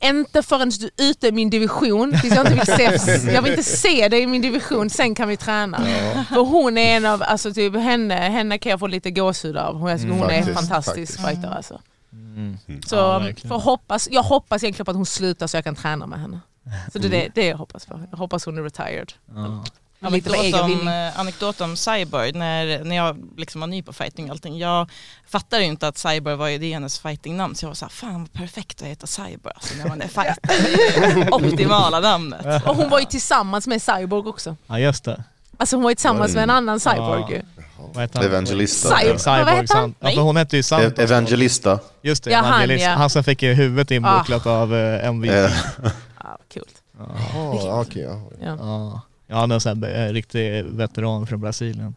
här, inte förrän du är ute i min division, tills jag, inte vill se, <laughs> jag vill inte se dig i min division, sen kan vi träna. För hon är en av, alltså typ henne, henne kan jag få lite gåshud av. Hon, tycker hon är en
Faktiskt,
fantastisk
faktiskt.
fighter alltså.
Mm.
Så
Ja, verkligen.
för hoppas, jag hoppas egentligen på att hon slutar så jag kan träna med henne. Så det är det, det jag hoppas på. Jag hoppas hon är retired.
Ja.
Anekdot om, eh, anekdot om Cyborg, när, när jag liksom var ny på fighting och allting. Jag fattade ju inte att Cyborg var ju det hennes fightingnamn så jag var såhär, fan vad perfekt att heta Cyborg alltså, när man är fighter. <laughs> Optimala namnet.
Och hon var ju tillsammans med Cyborg också.
ja just det.
Alltså hon var ju tillsammans med en annan Cyborg
Ja.
ju.
Han?
Evangelista.
Cyborg.
Cyborg
han?
Ja, för hon hette ju Sant. Också.
Evangelista.
Just det,
Ja, han,
Evangelist.
ja.
Han som fick ju huvudet inbucklat av uh, MVP. <laughs>
Eh,
Ja, coolt.
Ja, okej, ja.
Ja.
Ja, ja han är en sån här eh, riktig veteran från Brasilien.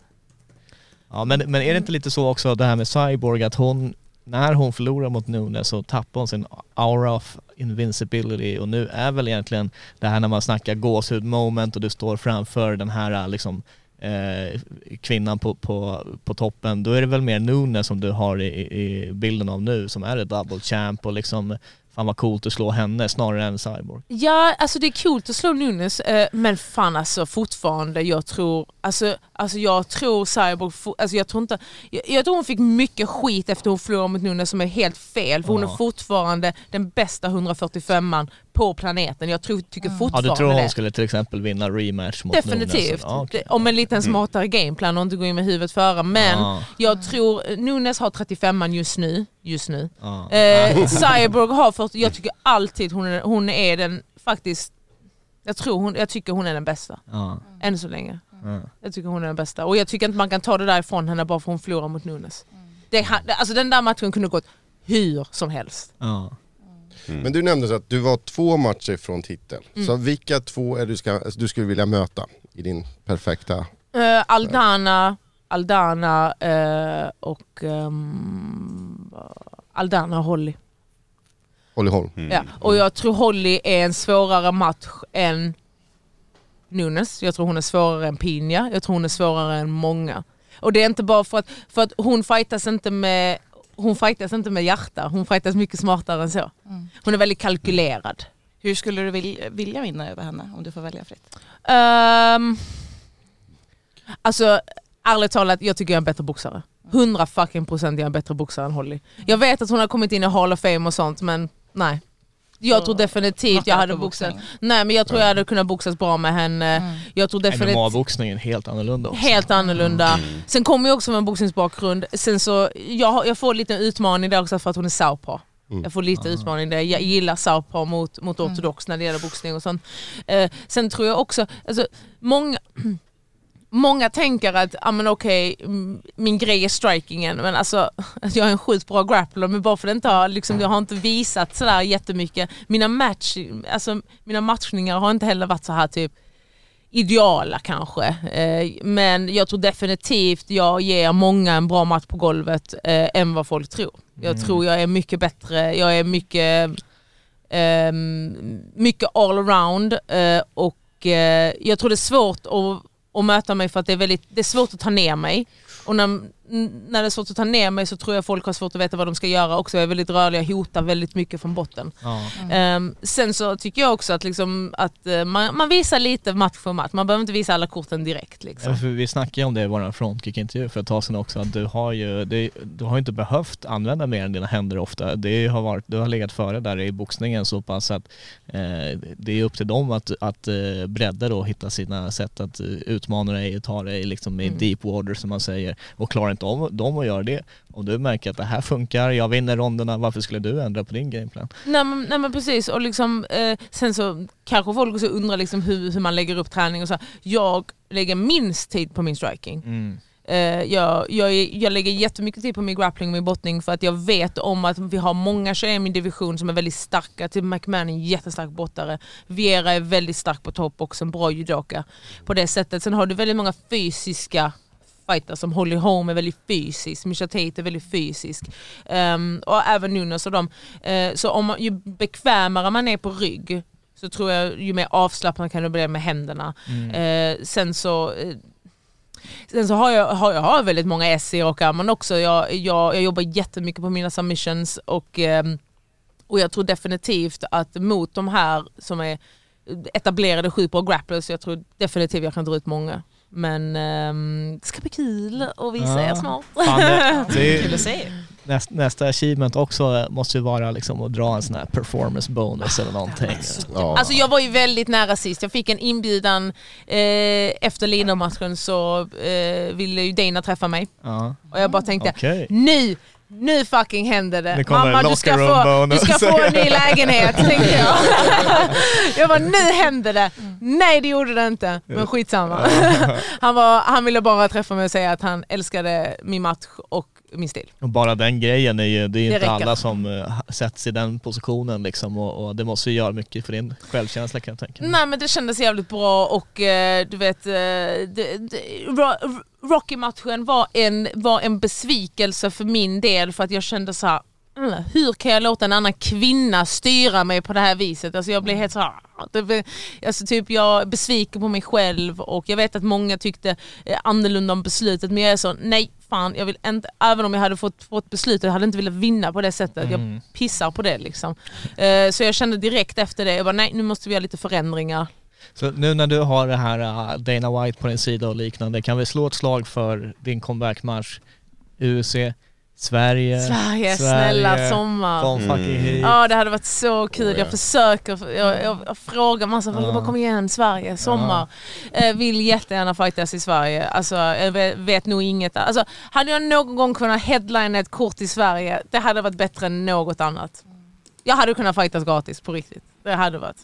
Ja men, men är det inte lite så också det här med Cyborg att hon när hon förlorar mot Nunes så tappar hon sin aura of invincibility och nu är väl egentligen det här när man snackar gåshud moment och du står framför den här liksom eh, kvinnan på, på, på toppen, då är det väl mer Nunes som du har i, i bilden av nu som är ett double champ och liksom fan vad coolt att slå henne snarare än Cyborg.
Ja, alltså det är coolt att slå Nunes, eh, men fan alltså fortfarande, jag tror, alltså, alltså jag tror Cyborg, alltså jag tror inte, jag, jag tror hon fick mycket skit efter hon förlorade mot Nunes som är helt fel, för hon
Ja.
är fortfarande den bästa 145an på planeten. Jag tror, tycker
Ja
fortfarande
du tror hon
det.
skulle till exempel vinna rematch mot Nunes?
Definitivt.
Ja, okej.
Det- Om en liten smartare gameplan och inte gå in med huvudet före. Men
Ja.
jag tror, Nunes har 35an just nu. Just nu.
Ja.
Eh, <laughs> Cyborg har 40, jag tycker alltid hon är, hon är den faktiskt, jag tror hon, jag tycker hon är den bästa.
Ja.
Än så länge.
Ja.
Jag tycker hon är den bästa. Och jag tycker inte man kan ta det där ifrån henne bara för hon förlorar mot Nunes. Det, ha- alltså den där matchen kunde gått hur som helst.
Ja.
Men du nämnde så att du var två matcher från titel. Så vilka två är du, ska, du skulle vilja möta i din perfekta...
Eh, Aldana, Aldana eh, och ehm, Aldana och Holly.
Holly Holm?
Ja. Och jag tror Holly är en svårare match än Nunes. Jag tror hon är svårare än Pina. Jag tror hon är svårare än många. Och det är inte bara för att, för att hon fightas inte med hon fightas inte med hjärta, hon fightas mycket smartare än så. Hon är väldigt kalkylerad.
Hur skulle du vilja, vilja vinna över henne om du får välja fritt?
Um, alltså ärligt talat, jag tycker jag är en bättre boxare. 100 fucking procent jag är en bättre boxare än Holly. Jag vet att hon har kommit in i Hall of Fame och sånt men nej. Jag tror definitivt jag hade boxat. Nej men jag tror jag hade kunnat boxas bra med henne. Jag tror definitivt
MMA-boxningen är helt annorlunda också.
helt annorlunda. Sen kommer jag också med en boxningsbakgrund. Sen så, jag, jag får lite utmaning där också för att hon är southpaw. Jag får lite utmaning där. Jag gillar southpaw mot, mot ortodox när det gäller boxning och sånt. Eh, sen tror jag också, alltså, många, <clears throat> många tänker att ah, men okej, mm, min grej är strikingen men alltså <laughs> jag är en sjukt bra grappler men bara för det inte har, liksom, jag har inte visat sådär jättemycket. Mina, match, alltså, mina matchningar har inte heller varit så här typ ideala kanske. Eh, men jag tror definitivt jag ger många en bra match på golvet eh, än vad folk tror. Jag tror jag är mycket bättre, jag är mycket, ehm, mycket all around eh, och eh, jag tror det är svårt att, och möta mig för att det är, väldigt, det är svårt att ta ner mig. Och när, när det är svårt att ta ner mig så tror jag folk har svårt att veta vad de ska göra också. Jag är väldigt rörlig, jag hotar väldigt mycket från botten.
Ja.
Ehm, sen så tycker jag också att, liksom, att eh, man, man visar lite match för match. Man behöver inte visa alla korten direkt. Liksom.
Ja, vi snackade ju om det i vår frontkick-intervju för ett tag sedan också, att du har ju det, du har inte behövt använda mer än dina händer ofta. Det har varit, du har legat före där i boxningen så pass att eh, det är upp till dem att, att eh, bredda då och hitta sina sätt att eh, utmana dig och ta dig liksom i
Mm.
deep water som man säger. Och klarar inte om dem att göra det, om du märker att det här funkar, jag vinner ronderna, varför skulle du ändra på din gameplan?
Nej, men, nej men precis, och liksom, eh, sen så kanske folk också undrar liksom hur, hur man lägger upp träning och så. Jag lägger minst tid på min striking.
Mm.
Eh, jag, jag, jag lägger jättemycket tid på min grappling och min brottning för att jag vet om att vi har många tjejer i min division som är väldigt starka. Till McMahon är en jättestark brottare. Viera är väldigt stark på topp och en bra judoka. På det sättet. Sen har du väldigt många fysiska fighters som Holly Holm är väldigt fysisk, Misha Tate är väldigt fysisk. Ehm, och även Nunes och dem. Eh, så om ju bekvämare man är på rygg så tror jag ju mer avslappnad kan du bli med händerna. Eh, sen så eh, Sen så har jag, har jag har väldigt många S i rockarmen också. Jag, jag, jag jobbar jättemycket på mina submissions och, ehm, och jag tror definitivt att mot de här som är etablerade sjukt bra grapplers, jag tror definitivt jag kan dra ut många. Men ehm, det ska bli kul att visa
Ja.
er snart.
Fan, det, <laughs> det är,
Kul att se.
näst, nästa achievement också måste ju vara liksom att dra en sån här performance bonus eller någonting.
Ja.
Alltså jag var ju väldigt nära sist. Jag fick en inbjudan eh, efter Lino-matchen så eh, ville ju Dana träffa mig.
Ja.
Och jag bara tänkte,
Okej.
nu, nu fucking händer det. Mamma du ska, få, du ska få en ny lägenhet, <laughs> tänkte jag. <laughs> jag bara, nu händer det. Nej det gjorde det inte, men skitsamma. <laughs> han, var, han ville bara träffa mig och säga att han älskade min match och min stil.
Och bara den grejen är ju, det är ju
Det
inte
räcker.
alla som uh, sätts i den positionen liksom och, och det måste ju göra mycket för din självkänsla kan jag tänka mig.
Nej men det kändes jävligt bra och eh, du vet, det, det, Ro- Rocky-matchen var en, var en besvikelse för min del för att jag kände så här. "Mm, Hur kan jag låta en annan kvinna styra mig på det här viset? Alltså jag blev helt så här, det, blev- alltså typ jag är besviken på mig själv och jag vet att många tyckte eh, annorlunda om beslutet men jag är så nej fan jag vill inte, även om jag hade fått, fått beslutet jag hade inte velat vinna på det sättet. Jag pissar på det liksom. Eh, så jag kände direkt efter det, jag bara nej nu måste vi göra lite förändringar.
Så nu när du har det här uh, Dana White på din sida och liknande, kan vi slå ett slag för din comebackmatch UFC, Sverige,
Sverige, snälla sommar.
Kom fucking hit.
Ja det hade varit så kul,
Oh, ja.
jag försöker, jag, jag, jag frågar massa folk,
Ja.
kom igen Sverige, sommar. Eh, vill jättegärna fightas i Sverige, alltså jag vet, vet nog inget. Alltså, hade jag någon gång kunnat headline ett kort i Sverige, det hade varit bättre än något annat. Jag hade kunnat fightas gratis på riktigt. Det hade varit.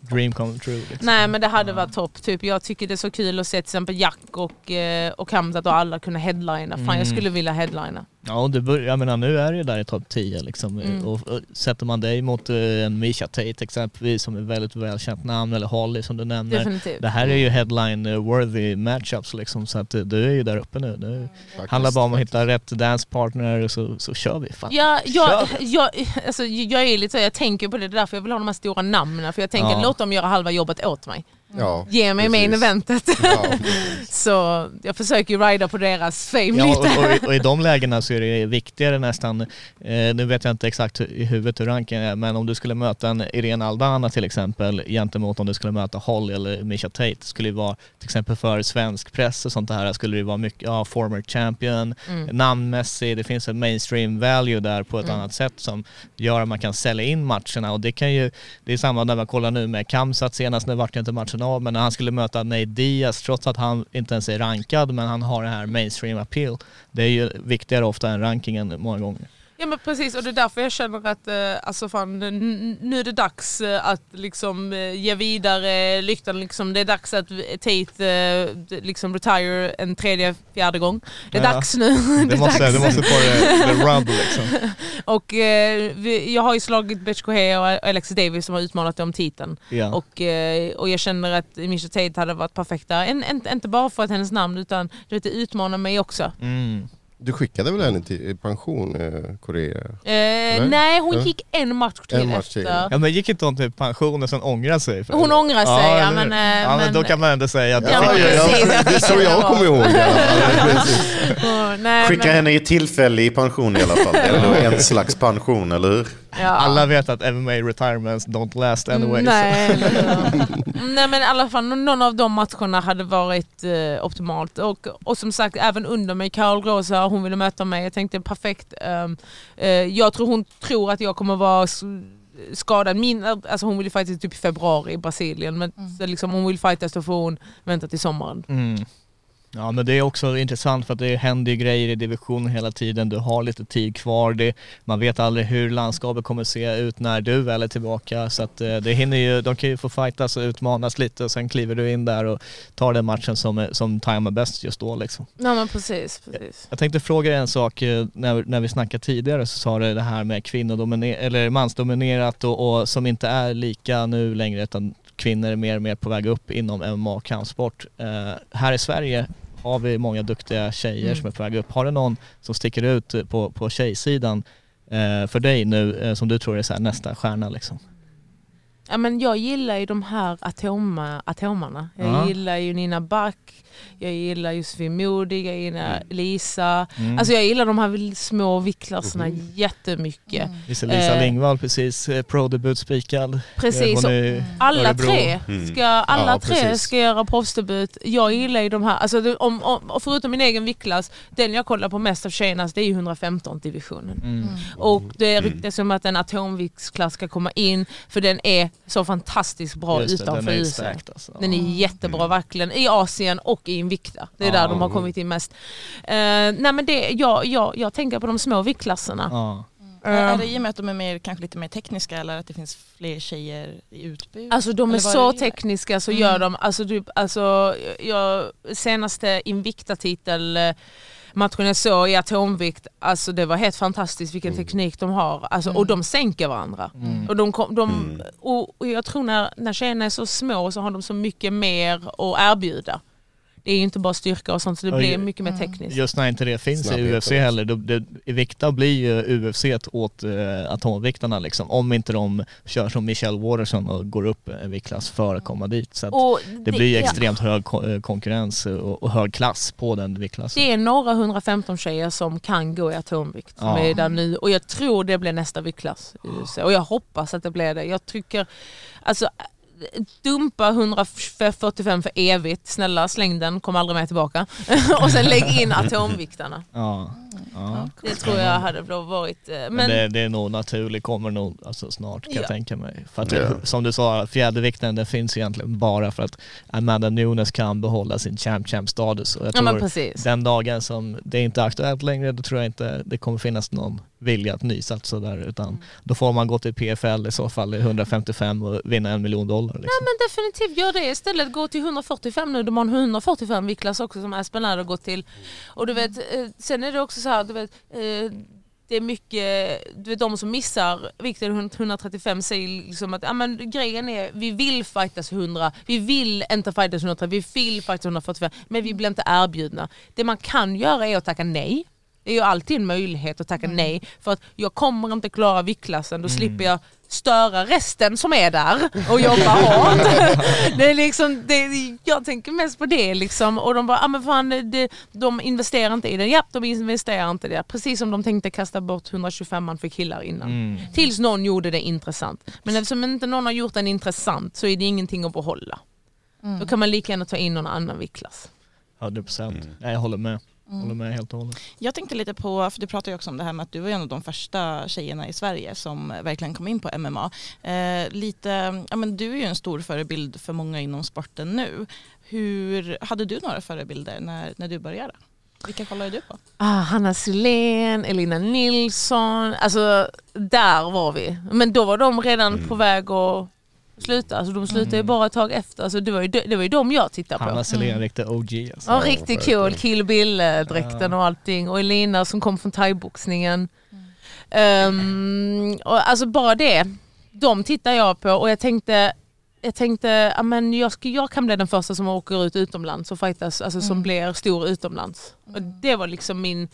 Dream come true. Liksom.
Nej men det hade varit topp. Typ, jag tycker det är så kul att se till exempel Jack och, eh, och Hamzat och alla kunna headlina. Fan jag
Mm.
skulle vilja headlina.
Ja, och det bör, jag menar nu är det ju där i topp 10 liksom.
Mm.
Och, och sätter man dig mot eh, en Misha Tate exempelvis som är väldigt välkänt namn eller Holly som du nämner.
Definitivt.
Det här är ju headline-worthy matchups liksom så att eh, du är ju där uppe nu. Nu
Faktiskt,
handlar bara om att hitta rätt dancepartner så, så kör vi. Fan.
Ja, jag,
Kör.
jag, alltså, jag är lite så, jag tänker på det, det är därför jag vill ha de här stora namnen. För jag tänker
Ja.
låt dem göra halva jobbet åt mig.
Ja,
Ge mig main
precis.
eventet.
Ja. <laughs>
så jag försöker ju rida på deras fame
Ja,
lite.
och, och, i- och i de lägena så är det viktigare nästan, eh, nu vet jag inte exakt i huvudet hur ranken är, men om du skulle möta en Irene Aldana till exempel gentemot om du skulle möta Holly eller Misha Tate skulle det vara till exempel för svensk press och sånt här skulle det vara mycket, ja, former champion,
Mm.
namnmässig, det finns en mainstream value där på ett
Mm.
annat sätt som gör att man kan sälja in matcherna och det kan ju, det är samma när man kollar nu med Kamsat senast, nu vart ju inte matchen av, men när han skulle möta Nate Diaz trots att han inte ens är rankad men han har det här mainstream appeal. Det är ju viktigare ofta än rankingen många gånger.
Ja men precis och det är därför jag känner att eh, alltså fan, nu är det dags eh, att liksom eh, ge vidare lyktan. Liksom. Det är dags att Tate liksom retire en tredje, fjärde gång. Det är
Ja.
dags nu. <laughs>
Det
är
måste,
dags.
det måste få det, det rub liksom. <laughs>
Och eh, vi, jag har ju slagit Betch Cohe och Alexis Davis som har utmanat dem om titeln.
Ja.
Och, eh, och jag känner att Misha Tate hade varit perfekt där. En, en, inte bara för att hennes namn utan du vet, det utmanar mig också.
Mm.
Du skickade väl henne till i pension, eh, Korea?
Eh, nej, hon
Ja.
gick en match till
En match till.
efter.
Ja men gick inte hon till pension och sen ångrade sig? För
Hon ångrar sig, ja,
eller hur?
men, eh,
ja men,
men-
då kan man ändå säga att
Ja, men precis.
det är så jag kommer ihåg alla <laughs> fall. Precis.
Åh, nej,
Skicka
men-
henne i tillfällig pension i alla fall. Det är ändå en slags pension, eller hur?
Ja.
alla vet att MMA retirements don't last anyway. så-
Nej? <laughs> Nej men i alla fall någon av de matcherna hade varit eh, optimalt. Och, och som sagt även under mig, Carol Rosa, hon ville möta mig. Jag tänkte perfekt. eh, jag tror hon tror att jag kommer vara skadad. Min, alltså hon ville fightas typ i februari i Brasilien. Men så liksom, hon vill fightas då får hon vänta till sommaren.
Mm. Ja men det är också intressant för att det händer ju grejer i divisionen hela tiden. Du har lite tid kvar. Det, man vet aldrig hur landskapet kommer se ut när du väl är tillbaka. Så att eh, det hinner ju, de kan ju få fightas och utmanas lite och sen kliver du in där och tar den matchen som, är- som tajmar bäst just då liksom.
Ja men precis. precis.
Jag tänkte fråga dig en sak, eh, när, när vi snackade tidigare så sa du det här med kvinnodominer- eller mansdominerat och, och som inte är lika nu längre utan kvinnor är mer och mer på väg upp inom MMA och kampsport. Eh, här i Sverige har vi många duktiga tjejer
Mm.
som är på väg upp. Har du någon som sticker ut på, på tjejsidan eh, för dig nu eh, som du tror är så nästa stjärna liksom?
Ja, men jag gillar ju de här atoma, atomarna. Jag
Ja.
gillar ju Nina Back, jag gillar Josefin Modig, jag gillar Lisa.
Mm.
Alltså jag gillar de här små viktklasserna jättemycket.
Visst är Lisa
eh,
Lingvall precis eh, pro-debut spikad?
Precis,
är
Alla
Örebro.
tre,
Mm.
ska, alla
Ja,
tre
precis.
ska göra proffsdebut. Jag gillar ju de här, alltså det, om, om, och förutom min egen viktklass, den jag kollar på mest av tjejernas det är ju 115 divisionen.
Mm.
Och det ryktas om att en atomviktsklass ska komma in för den är så fantastiskt bra
Just det,
utanför
den är alltså.
Den är jättebra verkligen, i Asien och i Invicta. Det är
Ja.
där de har kommit in mest. Eh, nej men det, jag, jag, jag tänker på de små viktklasserna.
Ja.
Är det i och med att de är mer, kanske lite mer tekniska eller att det finns fler tjejer i utbud?
Alltså de är så
är
tekniska så
Mm.
gör de, alltså, typ, alltså jag, senaste Invicta-titel eh, matchen jag såg i atomvikt, alltså det var helt fantastiskt vilken teknik de har. Alltså, Och de sänker varandra. Och, de kom, de, och, och jag tror när, när tjejerna är så små så har de så mycket mer att erbjuda. Det är ju inte bara styrka och sånt så det blir mycket mer tekniskt.
Just när inte det finns
Snabbhet
i UFC heller, då, det, i vikta blir ju UFC åt eh, atomviktarna liksom. Om inte de kör som Michelle Waterson och går upp en viktklass för att komma dit. Så att
Och
det blir ju
ja.
extremt hög ko- eh, konkurrens och, och hög klass på den viktklassen.
Det är några 115 tjejer som kan gå i atomvikt som
Ja.
är där nu och jag tror det blir nästa viktklass i UFC och jag hoppas att det blir det. Jag tycker, alltså dumpa 145 för evigt, snälla släng den, kom aldrig med tillbaka. <laughs> och sen lägg in <laughs> atomviktarna.
Ja, ja.
Det tror jag hade varit... eh,
Men,
Men,
det, det är nog naturligt, kommer nog alltså snart kan jag
Ja.
tänka mig. För att
Ja.
som du sa, fjädervikten den finns egentligen bara för att Amanda Nunes kan behålla sin champ-champ-status. Och jag
ja
tror den dagen som det inte är aktuellt längre, då tror jag inte det kommer finnas någon vilja att nysatsa där utan då får man gå till PFL i så fall i 155 och vinna en miljon dollar. Liksom.
Ja men definitivt gör det istället. Gå till 145 nu. De har en 145 viktklass också som Aspen har gått till. Och du vet, eh, sen är det också så här, du vet, eh, det är mycket, du vet de som missar vikten 135 säger liksom att ja, men, grejen är vi vill fightas 100, vi vill inte fightas 130, vi vill fightas 145 men vi blir inte erbjudna. Det man kan göra är att tacka nej. Det är ju alltid en möjlighet att tacka nej för att jag kommer inte klara viktklassen, då slipper jag störa resten som är där och jobba <laughs> hårt. det är liksom, det, jag tänker mest på det liksom och de bara, ah, men fan, det, de investerar inte i det. Ja, de investerar inte i det. Precis som de tänkte kasta bort 125 man för killar innan. Tills någon gjorde det intressant. Men eftersom inte någon har gjort den intressant så är det ingenting att behålla. Då kan man lika gärna ta in någon annan viktklass.
100 procent. Nej, jag håller med. Håller med helt och hållet.
Jag tänkte lite på, för du pratade ju också om det här med att du var en av de första tjejerna i Sverige som verkligen kom in på MMA. Eh, lite, ja men du är ju en stor förebild för många inom sporten nu. Hur, hade du några förebilder när, när du började? Vilka kollade du på?
Ah, Hanna Silén, Elina Nilsson, alltså där var vi. Men då var de redan på väg att sluta, alltså de slutade ju bara ett tag efter. Alltså det, var ju, det var ju de jag tittade på.
Hanna Selén, mm. riktig OG alltså.
Ja, riktigt cool. Kill Bill-dräkten och allting. Och Elina som kom från thaiboxningen. Um, och alltså bara det, de tittar jag på och jag tänkte jag tänkte att jag, ska- jag kan bli den första som åker ut utomlands och fightas, alltså som blir stor utomlands. Och det var liksom min,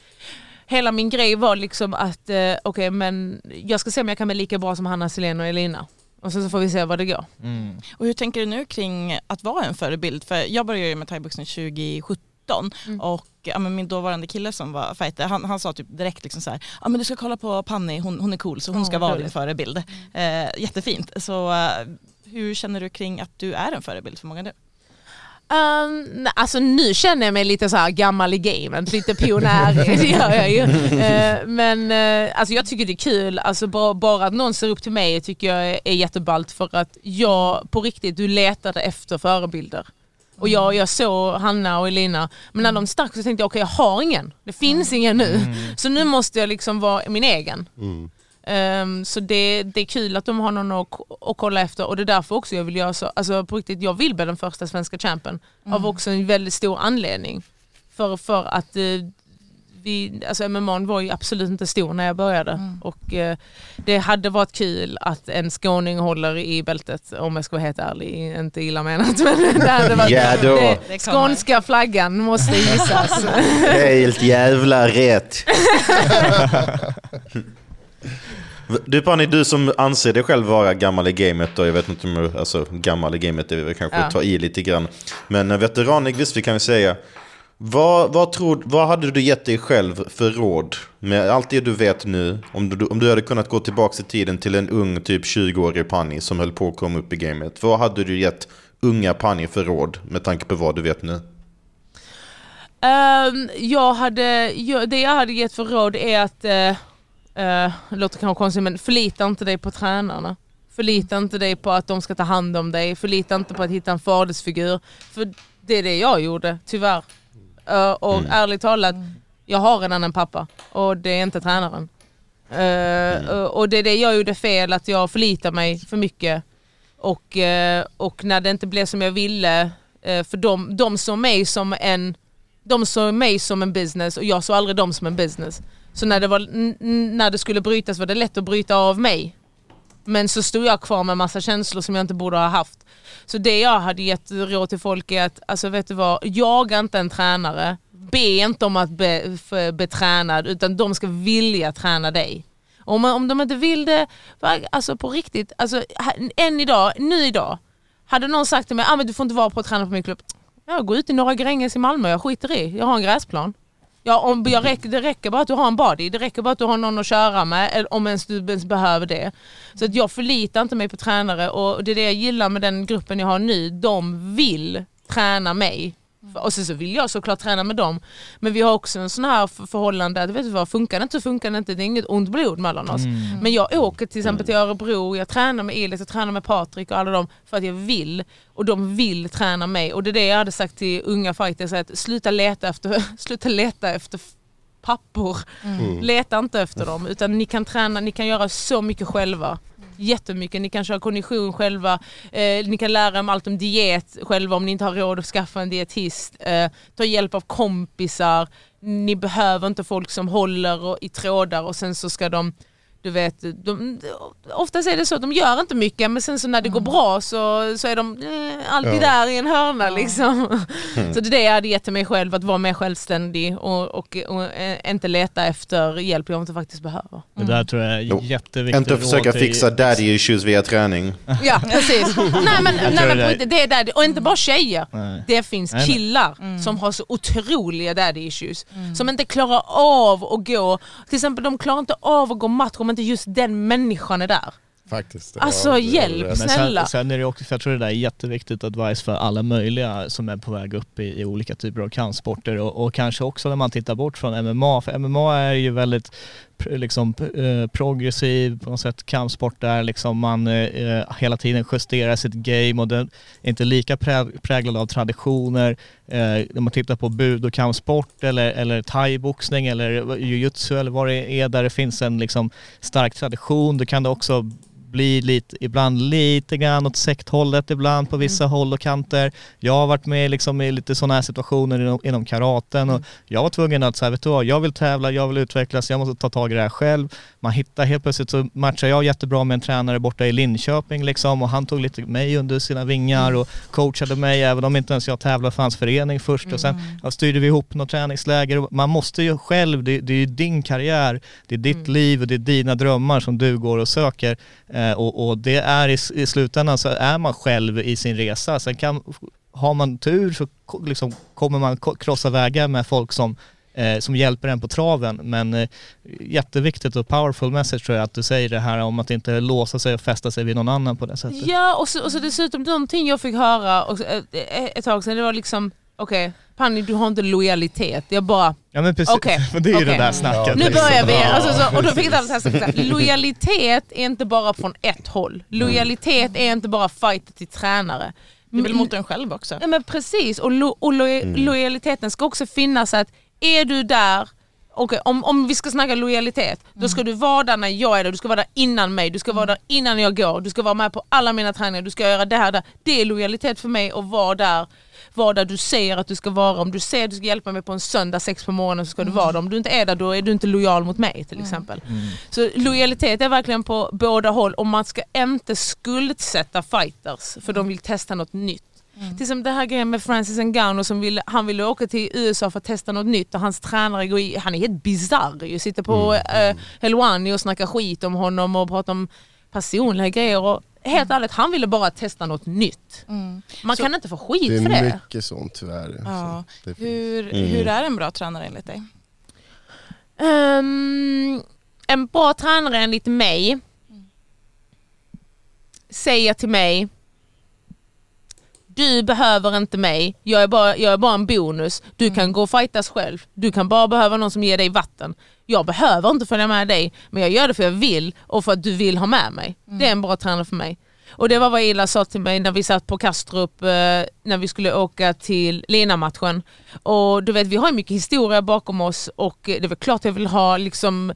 hela min grej var liksom att eh, okej men jag ska se om jag kan bli lika bra som Hanna Selén och Elina. Och sen så får vi se vad det går.
Mm.
Och hur tänker du nu kring att vara en förebild? För jag började ju med thaiboxning 2017 och ja, men min dåvarande kille som var fighter, han, han sa typ direkt liksom så här, ja men du ska kolla på Panni, hon, hon är cool så hon
Ja,
ska vara din förebild. Eh, jättefint. Så eh, hur känner du kring att du är en förebild för många nu?
Um, alltså nu känner jag mig lite så gammal i gamet, lite pionjär. <laughs> det gör jag ju. Eh, men eh, alltså jag tycker det är kul, alltså bara, bara att någon ser upp till mig tycker jag är, är jätteballt för att jag på riktigt, du letade efter förebilder. Och jag, jag såg Hanna och Elina, men när de stack så tänkte jag okej jag har ingen. Det finns ingen nu. Så nu måste jag liksom vara min egen. Ehm, så det, det är kul att de har någon att, att kolla efter och det är därför också jag vill göra så. Alltså på riktigt, jag vill bli den första svenska champen. Av också en väldigt stor anledning. För, för att eh, vi, alltså MMA var ju absolut inte stor när jag började. Och eh, det hade varit kul att en skåning håller i bältet, om jag ska vara helt ärlig. Inte illa menat <laughs> men det hade varit
Ja då.
det. Skånska flaggan måste <laughs> gissas.
Helt jävla rätt. <laughs> Du Panni, du som anser dig själv vara gammal i gamet och jag vet inte om du, alltså gammal i gamet är väl kanske
Ja.
ta i lite grann. Men eh, veteranig visst vi kan vi säga. Vad, vad, tror, vad hade du gett dig själv för råd med allt det du vet nu? Om du, om du hade kunnat gå tillbaka i tiden till en ung typ 20-årig Panni som höll på att komma upp i gamet. Vad hade du gett unga Panni för råd med tanke på vad du vet nu?
Ehm, jag hade, jag, det jag hade gett för råd är att, uh, det låter kanske konstigt men förlita inte dig på tränarna. Förlita inte dig på att de ska ta hand om dig, förlita inte på att hitta en fadersfigur. För det är det jag gjorde, tyvärr. Eh, och ärligt talat, jag har en pappa och det är inte tränaren. Eh, och- Och det är det jag gjorde fel, att jag förlitar mig för mycket. Och, eh, och när det inte blev som jag ville, eh, för de, de såg mig som en De såg mig som en business och jag såg aldrig dem som en business. Så när det, var, när det skulle brytas var det lätt att bryta av mig. Men så stod jag kvar med massa känslor som jag inte borde ha haft. Så det jag hade gett råd till folk är att, alltså vet du vad, jaga inte en tränare. Be inte om att be, bli tränad utan de ska vilja träna dig. Om, om de inte vill det, alltså på riktigt, alltså, än idag, nu idag, hade någon sagt till mig ah, men du får inte vara på och träna på min klubb. Jag går ut i Norra Gränges i Malmö, jag skiter i, jag har en gräsplan. Ja, om jag räcker, det räcker bara att du har en body, det räcker bara att du har någon att köra med, eller om ens du ens behöver det. Så att jag förlitar inte mig på tränare och det är det jag gillar med den gruppen jag har nu, de vill träna mig. Och så, så vill jag såklart träna med dem. Men vi har också en sån här för- förhållande att vet du vad, funkar det inte så funkar det inte. Det är inget ont blod mellan oss. Men jag åker till exempel till Örebro, jag tränar med Elis, jag tränar med Patrik och alla dem för att jag vill. Och de vill träna mig. Och det är det jag hade sagt till unga fighters, att sluta leta efter, <laughs> sluta leta efter pappor. Leta inte efter dem utan ni kan träna, ni kan göra så mycket själva. Jättemycket, ni kan köra kondition själva, eh, ni kan lära er allt om diet själva om ni inte har råd att skaffa en dietist. Eh, ta hjälp av kompisar, ni behöver inte folk som håller och, i trådar och sen så ska de du vet, de, oftast är det så att de gör inte mycket men sen så när det går bra så, så är de eh, alltid
Ja.
där i en hörna liksom. Så det är det jag hade gett till mig själv, att vara mer självständig och, och, och eh, inte leta efter hjälp jag inte faktiskt behöver.
Det där tror jag är
Jo.
jätteviktigt.
Inte försöka fixa daddy issues via träning.
Ja precis. <laughs> nej men, nej, men
det
det är där, och inte bara tjejer.
Nej.
Det finns
Nej, nej.
killar som har så otroliga daddy issues. Som inte klarar av att gå, till exempel de klarar inte av att gå match om inte just den människan är där.
Faktiskt.
Alltså,
är
hjälp.
Men
Snälla.
sen, sen är det också, för jag tror det där är jätteviktigt advice för alla möjliga som är på väg upp i, i olika typer av kampsporter och, och kanske också när man tittar bort från MMA, för MMA är ju väldigt Eh, liksom, eh, progressiv på något sätt kampsport där liksom man eh, eh, hela tiden justerar sitt game och den är inte lika prä, präglad av traditioner. Eh, när man tittar på bud och kampsport eller, eller thaiboxning eller jujutsu eller vad det är där det finns en liksom stark tradition, då kan det också bli lite, ibland lite grann åt sekthållet ibland på vissa håll och kanter. Jag har varit med liksom i lite sådana här situationer inom, inom karaten och jag var tvungen att säga, vet du vad, jag vill tävla, jag vill utvecklas, jag måste ta tag i det här själv. Man hittar helt plötsligt så matchar jag jättebra med en tränare borta i Linköping liksom och han tog lite mig under sina vingar och coachade mig även om inte ens jag tävlade för hans förening först och sen ja, styrde vi ihop något träningsläger. Man måste ju själv, det, det är ju din karriär, det är ditt liv och det är dina drömmar som du går och söker. Eh, Eh, och, och det är i, i slutändan så är man själv i sin resa. Sen kan, har man tur så liksom, kommer man krossa vägar med folk som eh, som hjälper en på traven. Men eh, jätteviktigt och powerful message tror jag att du säger det här om att inte låsa sig och fästa sig vid någon annan på det sättet.
Ja och så, och så dessutom någonting jag fick höra och, ett, ett tag sedan, det var liksom okej Panny du har inte lojalitet. Jag bara
Ja men precis, <laughs> för det är ju
okej.
det där snacket.
Nu
liksom.
börjar vi.
Ja.
Alltså, så, och då fick jag så här, så här, lojalitet är inte bara från ett håll. Lojalitet är inte bara fighter till tränare.
Det är väl mot en själv också.
Ja, men precis, och, lo, och lo, lojaliteten ska också finnas att är du där, okej, om, om vi ska snacka lojalitet, då ska du vara där när jag är där, du ska vara där innan mig, du ska vara där innan jag går, du ska vara med på alla mina träningar, du ska göra det här där. Det är lojalitet för mig att vara där, vara där du säger att du ska vara. Om du säger att du ska hjälpa mig på en söndag sex på morgonen så ska du vara där. Om du inte är där då är du inte lojal mot mig till exempel. Så lojalitet är verkligen på båda håll och man ska inte skuldsätta fighters för de vill testa något nytt. Till exempel det här grejen med Francis Ngannou som ville, han ville åka till USA för att testa något nytt och hans tränare går i, han är helt bisarr ju, sitter på mm. Helwani och snackar skit om honom och pratar om personliga grejer. Och helt ärligt, han ville bara testa något nytt. Man kan inte få skit
Det
för
är
det.
mycket sånt tyvärr.
Ja.
Så det finns.
Hur, hur är en bra tränare enligt dig?
Ehm, en bra tränare enligt mig säger till mig du behöver inte mig, jag är bara, jag är bara en bonus. Du kan gå och fightas själv. Du kan bara behöva någon som ger dig vatten. Jag behöver inte följa med dig, men jag gör det för jag vill och för att du vill ha med mig. Det är en bra tränare för mig. Och det var vad Ila sa till mig när vi satt på Kastrup eh, när vi skulle åka till Lena-matchen. Och du vet vi har ju mycket historia bakom oss och det är klart jag vill ha liksom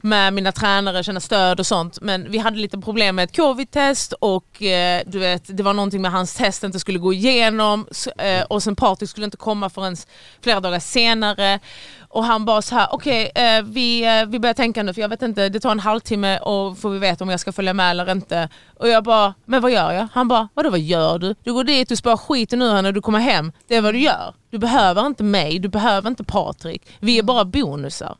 med mina tränare, känna stöd och sånt. Men vi hade lite problem med ett covid-test och eh, du vet det var någonting med hans test inte skulle gå igenom så, eh, och sen Patrik skulle inte komma förrän flera dagar senare. Och han bara så här, okej eh, vi, eh, vi börjar tänka nu för jag vet inte, det tar en halvtimme och får vi veta om jag ska följa med eller inte. Och jag bara, men vad gör jag? Han bara, vadå vad gör du? Du går dit, du sparar ur henne när du kommer hem. Det är vad du gör. Du behöver inte mig, du behöver inte Patrik. Vi är bara bonusar.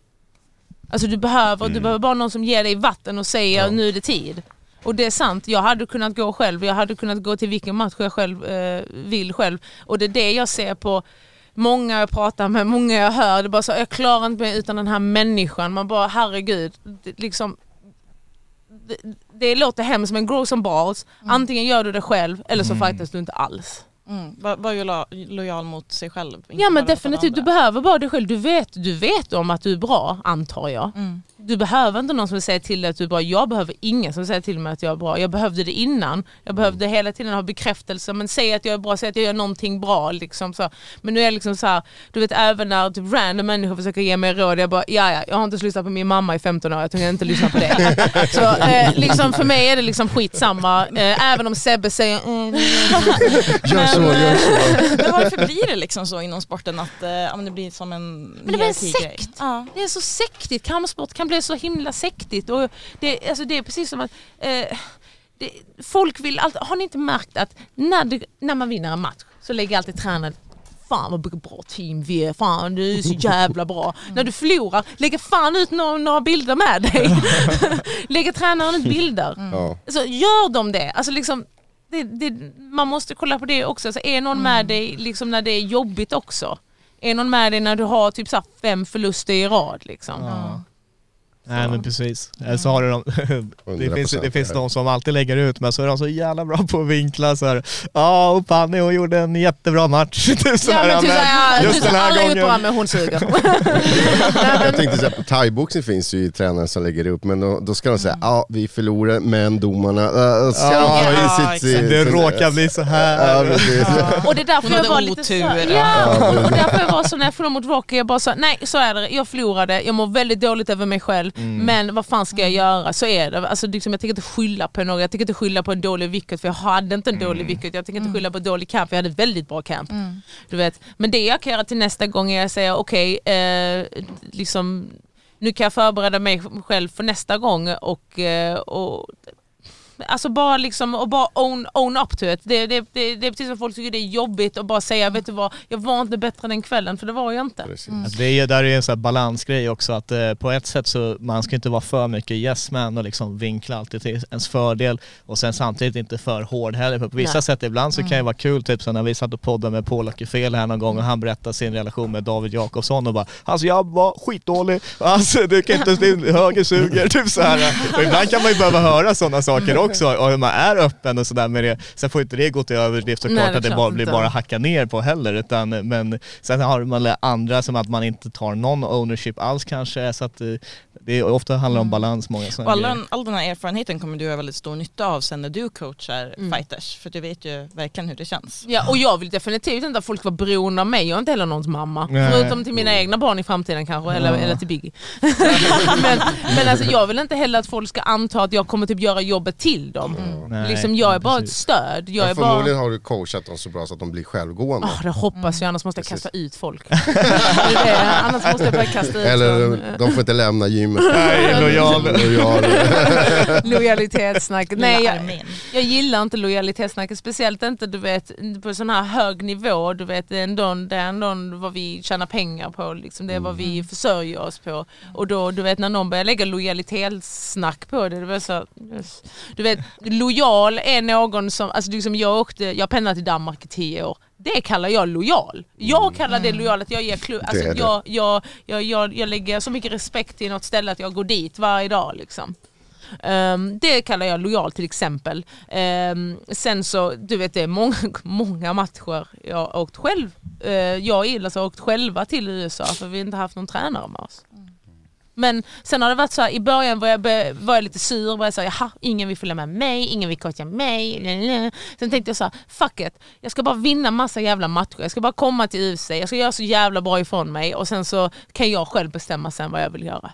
Alltså du behöver, du behöver bara någon som ger dig vatten och säger nu är det tid. Och det är sant, jag hade kunnat gå själv, jag hade kunnat gå till vilken match jag själv eh, vill själv. Och det är det jag ser på många jag pratar med, många jag hör, det är bara så, jag klarar inte mig utan den här människan. Man bara herregud, det, liksom, det, det låter hemskt men grow some balls. Antingen gör du det själv eller så fightas du inte alls.
Mm. Var, var ju lo, lojal mot sig själv.
Ja men definitivt, du behöver bara dig själv. Du vet, du vet om att du är bra, antar jag.
Mm.
Du behöver inte någon som säger till dig att du är bra. Jag behöver ingen som säger till mig att jag är bra. Jag behövde det innan. Jag behövde hela tiden ha bekräftelse. Men säg att jag är bra, säg att jag gör någonting bra. Liksom, så. Men nu är jag liksom så här, du vet även när typ random människor försöker ge mig råd. Jag bara, ja ja, jag har inte lyssnat på min mamma i 15 år. Jag tänker inte lyssna på det. <laughs> så eh, liksom, för mig är det liksom skitsamma. Eh, även om Sebbe säger mm,
gör så.
Men varför blir det liksom så inom sporten att eh, det blir som en
Men det blir en sekt.
Ja.
Det är så sektigt, kampsport kan bli så himla sektigt. Och det, alltså det är precis som att eh, det, folk vill alltid, har ni inte märkt att när, det, när man vinner en match så lägger alltid tränaren Fan vad bra team vi är, fan du är så jävla bra. När du förlorar, lägger fan ut några, några bilder med dig. <laughs> lägger tränaren ut bilder.
Ja.
Så gör de det? Alltså liksom, det, det, man måste kolla på det också. Alltså är någon med dig liksom när det är jobbigt också? Är någon med dig när du har typ så här fem förluster i rad? Liksom?
Nej men precis. Eller så har du de, <laughs> det, finns, det
100%
finns de som alltid lägger ut men så är de så jävla bra på att vinkla så här. Ja och Panny hon gjorde en jättebra match. <laughs> Typ så
Ja
här,
men typ
men just den här
alla är
gången.
bra <laughs> men hon suger.
Jag tänkte säga på thaiboxning finns ju tränare som lägger upp men då, då ska de säga ja vi förlorar men domarna, äh, ska
Ja,
de ta
ja,
in sitt...
exakt.
Det råkar bli så
Ja,
här.
precis.
Och det är därför
Hon
jag var lite så, ja, och därför jag var så när jag förlorade mot Rocky, jag bara sa nej så är det, jag förlorade, jag mår väldigt dåligt över mig själv, men vad fan ska jag göra? Så är det. Alltså, liksom, jag tänker inte skylla på någon, jag tänker inte skylla på en dålig wicket för jag hade inte en dålig wicket, jag tänker inte skylla på en dålig camp, jag hade ett väldigt bra camp. Du vet. Men det jag kan göra till nästa gång är att säga okej, eh, liksom, nu kan jag förbereda mig själv för nästa gång och, eh, och Alltså bara liksom och bara own, own up to it. Det, det, det, det är precis som folk tycker det är jobbigt att bara säga vet du vad, jag var inte bättre den kvällen för det var jag inte.
Alltså det är, där är en sån här balansgrej också att eh, på ett sätt så man ska inte vara för mycket yes man och liksom vinkla alltid till ens fördel och sen samtidigt inte för hård heller för på vissa
Nej.
sätt ibland så kan det vara kul typ som när vi satt och poddade med Paul Åkerfel här någon gång och han berättade sin relation med David Jakobsson och bara alltså jag var skitdålig, alltså du kan inte, din höger suger <laughs> typ så här. Och ibland kan man ju behöva höra sådana saker också och hur man är öppen och sådär med det. Sen får inte det gå till överdrift
Nej,
såklart
det är
att det bara blir bara hacka ner på heller utan men sen har man andra som att man inte tar någon ownership alls kanske så att eh, det ofta handlar om balans många
Och
sådana
all, den, all den här erfarenheten kommer du ha väldigt stor nytta av sen när du coachar
Mm.
fighters. För du vet ju verkligen hur det känns.
Ja, och jag vill definitivt inte att folk var beroende av mig, jag är inte heller någons mamma.
Nej.
Förutom till mina egna barn i framtiden kanske, eller, eller till Biggie. <laughs> <laughs> men men alltså, jag vill inte heller att folk ska anta att jag kommer typ göra jobbet till dem.
Nej,
liksom, jag är bara ett stöd. Jag är
Men
bara...
förmodligen har du coachat dem så bra så att de blir självgående.
Ah, det hoppas jag, annars måste jag
Precis.
kasta ut folk. <laughs> Annars måste jag börja kasta ut
Eller
dem.
de får inte lämna gymmet. <laughs>
Nej, lojal.
Lojal. <laughs>
Lojalitetssnack. Nej, jag, jag gillar inte lojalitetssnacket, speciellt inte du vet, på sån här hög nivå. Du vet, det är ändå, det är ändå vad vi tjänar pengar på, liksom. det är vad vi försörjer oss på. Och då, du vet, när någon börjar lägga lojalitetssnack på det, det var så, du vet, lojal är någon som, alltså liksom jag åkte, jag pendlade till Danmark i tio år. Det kallar jag lojal. Jag kallar det lojal att jag ger klubb, alltså jag, jag, jag, jag, jag lägger så mycket respekt till något ställe att jag går dit varje dag. Liksom. Ehm, det kallar jag lojal till exempel. Ehm, sen så, du vet det är många, <laughs> många matcher jag har åkt själv. Uh, jag och Ilas har åkt själva till USA för vi har inte haft någon tränare med oss. Men sen har det varit så här, i början var jag, var jag lite sur, var jag så här, jaha, ingen vill följa med mig, ingen vill coacha mig. lalala." Sen tänkte jag så här, fuck it, jag ska bara vinna massa jävla matcher, jag ska bara komma till UFC, jag ska göra så jävla bra ifrån mig och sen så kan jag själv bestämma sen vad jag vill göra.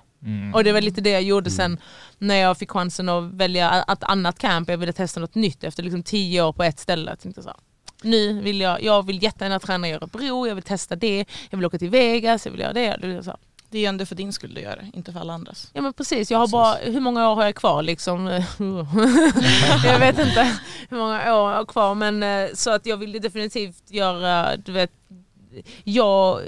Och det var lite det jag gjorde sen när jag fick chansen att välja ett annat camp, jag ville testa något nytt efter liksom tio år på ett ställe. Jag tänkte så nu vill jag, jag vill jättegärna träna i Örebro, jag vill testa det, jag vill åka till Vegas, jag vill göra det. det vill så.
Det är ju ändå för din skull du gör det, inte för alla andras.
Ja men precis, jag har bara, hur många år har jag kvar liksom? <laughs> jag vet inte hur många år jag har kvar men eh, så att jag vill definitivt göra, du vet, jag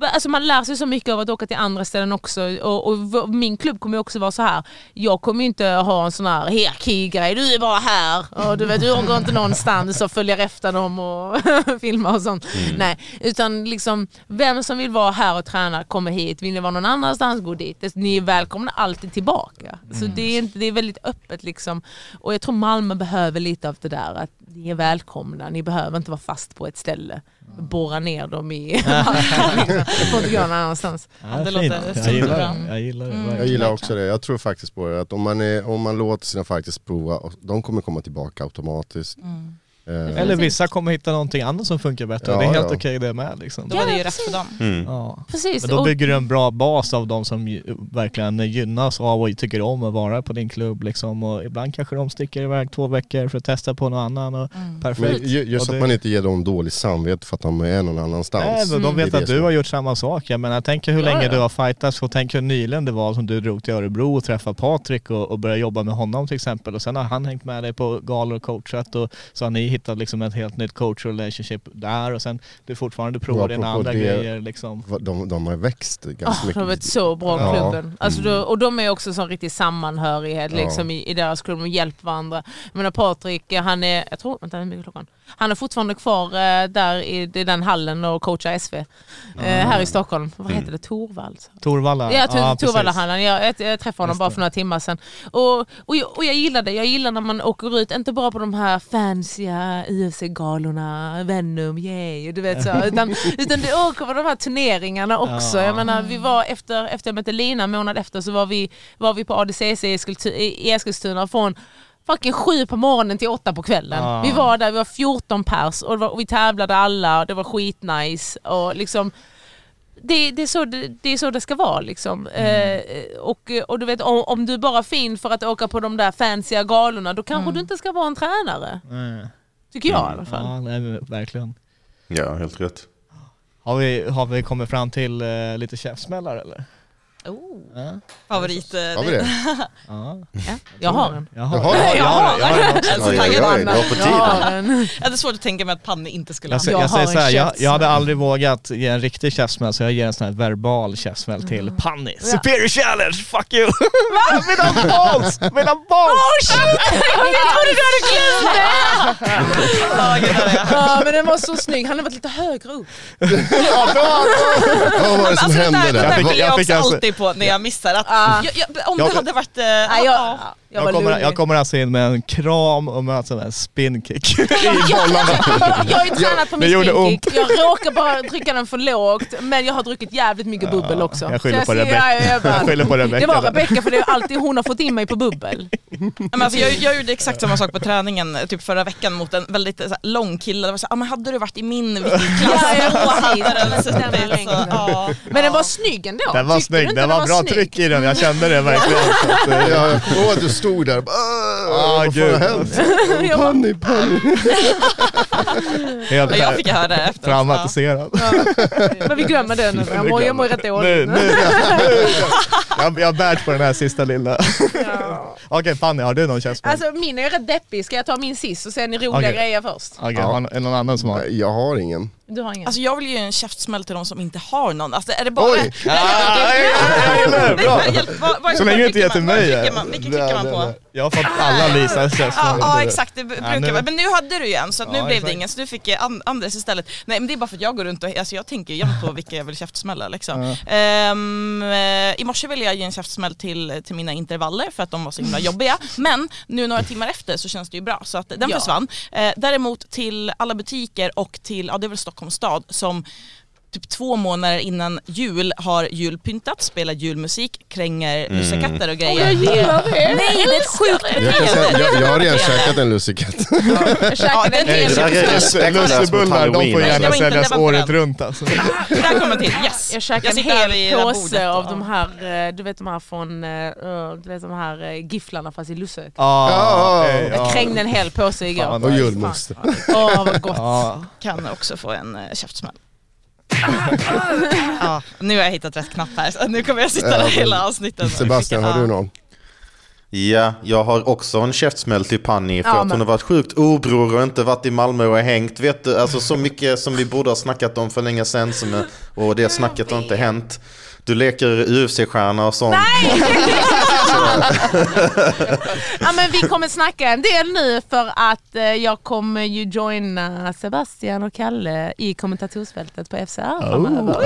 Alltså man lär sig så mycket av att åka till andra ställen också och, och min klubb kommer också vara så här. Jag kommer inte ha en sån här hierarkigrej, du är bara här och du vet du går inte någonstans och följer efter dem och <laughs> filmar och sånt. Nej, utan liksom vem som vill vara här och träna kommer hit, vill ni vara någon annanstans gå dit. Ni är välkomna alltid tillbaka. Så det är, inte, det är väldigt öppet liksom. Och jag tror Malmö behöver lite av det där att ni är välkomna, ni behöver inte vara fast på ett ställe. Borra ner dem i <laughs> Det får inte gå någon annanstans.
Ja,
det låter
jag gillar det. Jag gillar det.
Mm.
Jag gillar också det. Jag tror faktiskt på det. Att om man, är, om man låter sina fighters prova, de kommer komma tillbaka automatiskt.
Mm.
Eh,
Eller vissa kommer hitta någonting annat som funkar bättre.
Ja,
det är helt
ja.
okej det med liksom.
Då var det ju rätt för dem.
Mm.
Ja.
Precis.
Men då bygger du en bra bas av de som verkligen gynnas av och tycker om att vara på din klubb liksom. Och ibland kanske de sticker iväg två veckor för att testa på någon annan och
Mm.
perfekt.
men ju- just
Och
att man inte ger dem dåligt samvete för att de är någon annanstans.
Nej, men de
Mm.
vet att du har gjort samma sak. Jag menar, tänk hur
Ja,
länge
ja.
du har fightats och tänk hur nyligen det var som du drog till Örebro och träffade Patrik och, och började jobba med honom till exempel. Och sen har han hängt med dig på galor och coachat och så har ni hittat liksom ett helt nytt coach relationship där och sen du fortfarande provar dina andra
det-
grejer liksom.
De, de har växt ganska
Ah,
mycket.
de är så bra
Ja.
klubben. Alltså då, och de är också sån riktig sammanhörighet
Ja.
liksom, i, i deras klubb. De hjälper varandra. Jag menar Patrik, han är, jag tror, vänta är klockan? Han är fortfarande kvar eh, där i, i den hallen och coachar SV. Eh, här i Stockholm. Vad heter det? Torvalds?
Torvalla.
Ja, Tor-
precis.
Torvallahallen. Jag, jag, jag träffade honom bara för några timmar sedan. Och, och, jag, och jag gillar det. Jag gillar när man åker ut, inte bara på de här fansiga UFC-galorna, Venom, yay, du vet så. Utan, utan det åker de här turneringarna också.
Ja.
Jag menar, vi var efter, efter jag mötte Lina, månad efter, så var vi, var vi på ADCC i Eskilstuna från fucking sju på morgonen till åtta på kvällen.
Ja.
Vi var där, vi var 14 pers och, var, och vi tävlade alla och det var skitnice. Och liksom, det, det, är så det, det är så det ska vara. Liksom.
Mm.
Eh, och, och du vet, om, om du är bara fin för att åka på de där fancy galorna, då kanske
Mm.
du inte ska vara en tränare.
Nej.
Tycker jag i alla fall.
Ja, nej, men verkligen.
Ja, helt rätt.
Har vi, har vi kommit fram till eh, lite käftsmällar eller?
Oh.
Ja.
Favorit... eh,
Har vi det? <laughs>
Ja.
Ja, jag har en.
Jag har,
Jaha.
jag, jag har, jag har en också.
Oj,
taggad.
oj, oj, det var på
Jag har.
Jag hade svårt att tänka mig att Panne inte skulle
Jag,
ha
sä-
Jag
jag säger
har
så här,
en
jag, jag hade aldrig vågat ge en riktig käftsmäll så jag ger en sån här verbal käftsmäll till Panny. Superior challenge, fuck you! <laughs> mina balls! Mina balls!
Oh shit! Jag trodde du hade glömt det!
Ja.
Ja, men den var så snygg. Han hade varit lite högre upp. <laughs>
Vad var det som
Alltså,
hände
där,
fick-
jag
jag fick alltså-
på när jag missar. Att,
Ah.
jag, jag, om
Jag-
det hade varit... eh,
Nej,
ja,
jag, jag
Jag kommer, jag kommer alltså in med en kram och med alltså en spinkick i bollarna.
Jag har ju tränat på min spinkick. Jag råkar bara trycka den för lågt, men jag har druckit jävligt mycket bubbel också.
jag skyller på
ser-
Rebecca.
ja, jag bara-
Jag skyller på Rebecca
Det var. Rebecca för det är alltid hon har fått in mig på bubbel.
Men alltså, jag, jag gjorde exakt samma sak på träningen typ förra veckan mot en väldigt så här, lång kille. Det var så, här, ah, men hade du varit i min viktklass
Ja,
då hade den suttit. Ja.
Men den var snygg ändå.
Den var
Tyckte
snygg,
den
var bra
snygg?
tryck i den, jag kände det verkligen.
Ja, stod där och bara,
Ah,
"Åh, vad fan
gud.
har hänt? <laughs> Panny, panny.
Helt
Ja, jag fick höra det efter.
traumatiserad.
Men vi glömmer det nu. Jag mår, jag mår rätt dåligt.
nu. <laughs> Jag, jag bär på den här sista lilla.
Ja.
Okej Fanny, har du någon käftsmäll?
Alltså min är rätt deppig. Ska jag ta min sist och sen roliga
Okej.
grejer först?
Okej,
Ja.
har är det någon annan som har?
Jag har ingen.
Du har ingen?
Alltså jag vill ge en käftsmäll till de som inte har någon. Alltså är det bara...
Oj!
Så länge du inte ger till mig,
Vilken klickar man på?
Jag har fått alla Lisas
Ja,
käftsmäll.
ja exakt, det brukar vara. Men nu hade du ju en så nu blev det ingen så du fick an- Andres istället. Nej men det är bara för att jag går runt och alltså, jag tänker jämt på vilka jag vill käftsmälla liksom. Ehm, eh, I morse ville jag ge en käftsmäll till, till mina intervaller för att de var så himla jobbiga. Men nu några timmar efter så känns det ju bra så att den försvann. Eh, däremot till alla butiker och till, ja det är väl Stockholms stad som typ två månader innan jul har julpyntat, spelar julmusik, kränger lussekatter och grejer.
Jag gillar det.
Nej, det är ett sjukt beteende.
jag, jag har redan käkat en lussekatt.
Jag käkade en
Lussebullar, de får
halloween.
gärna säljas året runt alltså.
Där kommer till, yes.
Jag käkade en hel påse av de här, eh, du vet de här från, eh, du vet de här eh, gifflarna fast i
Ja. okej,
Jag
ja.
krängde en hel påse igår.
Fan,
Och julmust.
Åh vad gott.
Kan också få en käftsmäll. Ja, nu har jag hittat rätt knapp här, så nu kommer jag sitta där hela avsnittet.
Sebastian, har du någon?
Ja, jag har också en käftsmäll till Panny för
Ja,
att hon har varit sjukt obror och inte varit i Malmö och hängt. Vet du, alltså så mycket som vi borde ha snackat om för länge sedan som är, och det snacket har inte hänt. Du leker UFC-stjärna och sånt. <laughs>
Ja, men vi kommer snacka en del nu för att eh, jag kommer ju joina Sebastian och Kalle i kommentatorsfältet på FCR framöver.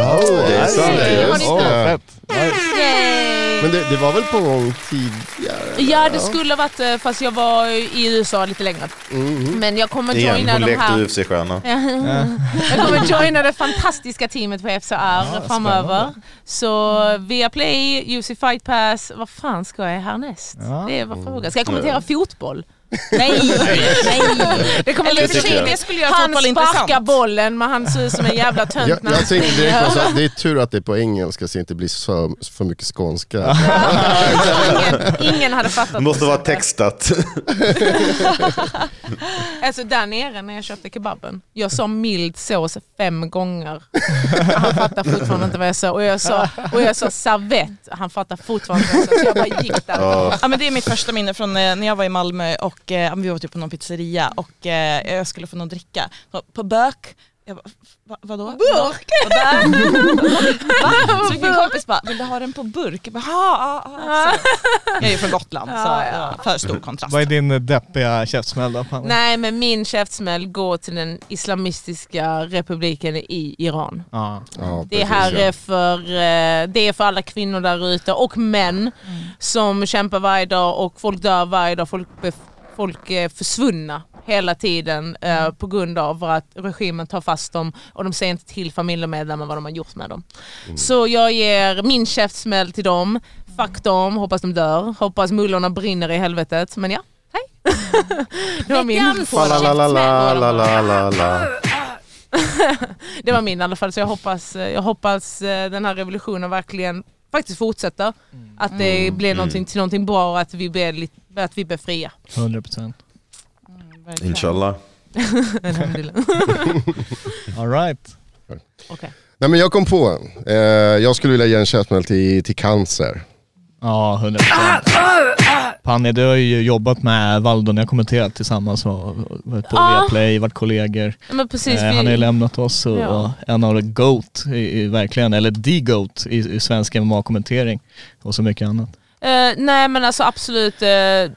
det är sant.
Har
Just
ni
det.
Fett.
Yay!
Men det, det var väl på gång tidigare?
Ja det skulle ha varit, eh, fast jag var i USA lite längre. Men jag kommer
Igen,
joina
hon
de här...
UFC-stjärna.
Jag kommer joina det fantastiska teamet på FCR framöver. Så Viaplay, UC Fight Pass, vad fan ska jag härnäst?
Ja.
Det var frågan. Ska jag kommentera fotboll?
Nej, nej.
Det kommer bli
tycker jag.
det skulle göra
Han sparkar
intressant.
bollen men han ser ut som en jävla tönt
Jag, jag tänkte direkt
springer.
på så att det är tur att det är på engelska så det inte blir för, för mycket skånska. <laughs>
ingen, ingen hade fattat.
Det måste vara textat. <laughs>
Alltså där nere när jag köpte kebaben, jag sa mild sås fem gånger. Han fattar fortfarande inte vad jag sa. Och jag sa, och jag sa servett, han fattar fortfarande inte vad jag sa. Så jag bara gick där.
Ja, men det är mitt första minne från eh, när jag var i Malmö och eh, vi var typ på någon pizzeria och eh, jag skulle få någon dricka. Och På bök, jag bara, va, vadå?
Burk? <laughs>
Va? Så fick min kompis bara, vill du ha den på burk? Jag bara, ja, ja, ja. Så Jag är ju från Gotland så
Ja,
för stor kontrast.
Vad är din eh, deppiga käftsmäll då?
Nej men min käftsmäll går till den islamistiska republiken i Iran.
Ja.
Ja,
Det
precis,
här
ja.
är för, eh, det är för alla kvinnor där ute och män som kämpar varje dag och folk dör varje dag. Folk, folk är försvunna hela tiden eh, på grund av att regimen tar fast dem och de säger inte till familjemedlemmar vad de har gjort med dem. Så jag ger min käftsmäll till dem. Fuck dem, hoppas de dör. Hoppas mullorna brinner i helvetet. Men ja, hej. <laughs> det var min. Det var min i alla fall. Så jag hoppas, jag hoppas eh, den här revolutionen verkligen faktiskt fortsätter. Att det blir någonting till någonting bra och att vi blir, lite, att vi blir fria.
100 procent.
Verkligen.
Inshallah. <laughs> <laughs>
All right.
Okej.
Nej men jag kom på en. Eh, jag skulle vilja ge en käftsmäll till, till cancer.
Ja, 100 procent. Panne, du har ju jobbat med Valdo, ni har kommenterat tillsammans och varit på
Ja.
Viaplay, varit kollegor.
Precis,
Eh, han har ju
vi,
lämnat oss och,
Ja.
och en av the GOAT, i, i, verkligen, eller the GOAT i, i svensk MMA-kommentering och så mycket annat.
Eh, nej men alltså absolut. Eh,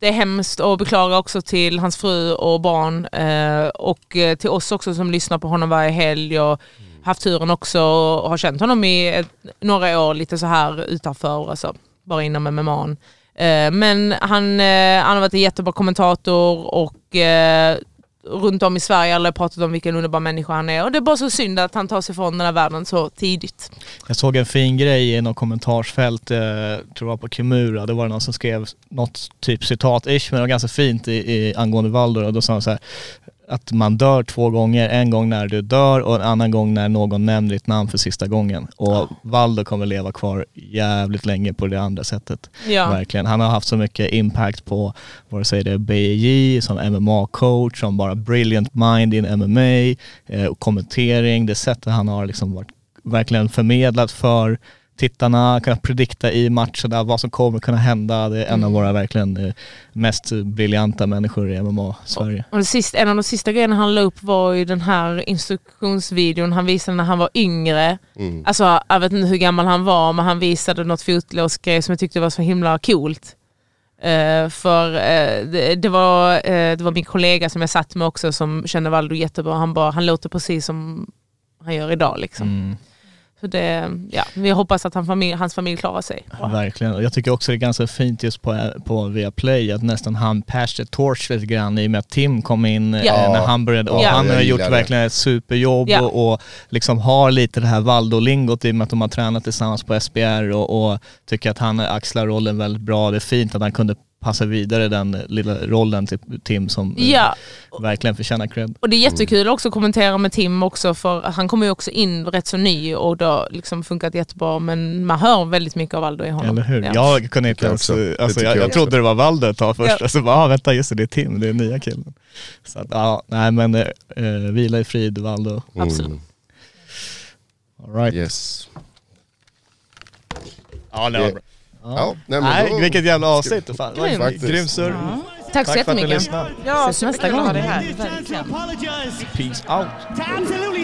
det är hemskt och beklagar också till hans fru och barn eh, och till oss också som lyssnar på honom varje helg och haft turen också och har känt honom i ett, några år lite så här utanför, alltså, bara inom MMA. Eh, men han, han har varit en jättebra kommentator och runt om i Sverige alla har pratat om vilken underbar människa han är. Och det är bara så synd att han tar sig från den här världen så tidigt.
Jag såg en fin grej i något kommentarsfält, eh, tror jag var på Kimura, det var någon som skrev något typ citat-ish, men det var ganska fint i, i, angående Valdor och då sa han så här att man dör två gånger, en gång när du dör och en annan gång när någon nämner ditt namn för sista gången. Och Valdo kommer leva kvar jävligt länge på det andra sättet.
Ja.
Verkligen. Han har haft så mycket impact på, vare sig det är BJ, som MMA-coach, som bara brilliant mind in MMA, eh, och kommentering, det sättet han har liksom varit verkligen förmedlat för tittarna, kunnat predikta i matcherna vad som kommer kunna hända. Det är en av våra verkligen eh, mest briljanta människor i MMA-Sverige.
Och det sista, en av de sista grejerna han la upp var ju den här instruktionsvideon han visade när han var yngre.
Mm.
Alltså jag vet inte hur gammal han var men han visade något fotlåsgrej som jag tyckte var så himla coolt. Eh, för eh, det, det, var, eh, det var min kollega som jag satt med också som kände Valdo jättebra. Han, bara, han låter precis som han gör idag. Liksom.
Mm.
Så det, ja, vi hoppas att han familj, hans familj klarar sig.
Verkligen. Och jag tycker också det är ganska fint just på, på Viaplay att nästan han passed the torch lite grann i och med att Tim kom in eh,
Ja.
när han började. Och
Ja.
han har gjort
det.
verkligen ett superjobb
Ja.
och, och liksom har lite det här Valdo-lingot i och med att de har tränat tillsammans på SBR och, och tycker att han axlar rollen väldigt bra. Det är fint att han kunde passa vidare den lilla rollen till Tim som eh,
Ja,
verkligen förtjänar cred.
och det är jättekul också att kommentera med Tim också för han kommer ju också in rätt så ny och det har liksom funkat jättebra men man hör väldigt mycket av Aldo i honom.
Eller hur?
Ja.
Jag kunde inte ens, alltså, jag,
jag
jag trodde det var Valdo ett tag först,
Ja.
så bara, ah, vänta just det, det är Tim, det är nya killen. Så att, ja, nej men eh, eh, vila i frid Valdo.
Absolut.
Mm.
All right.
Yes.
Ja, det
var
bra.
Ja, nej,
nej
då...
vilket jävla avsnitt. Fan.
Grym.
Faktiskt.
Grym surr.
Ja. Mm.
Tack så
jättemycket.
Ja,
Ses nästa gång.
Det här.
Peace out.
Absolutely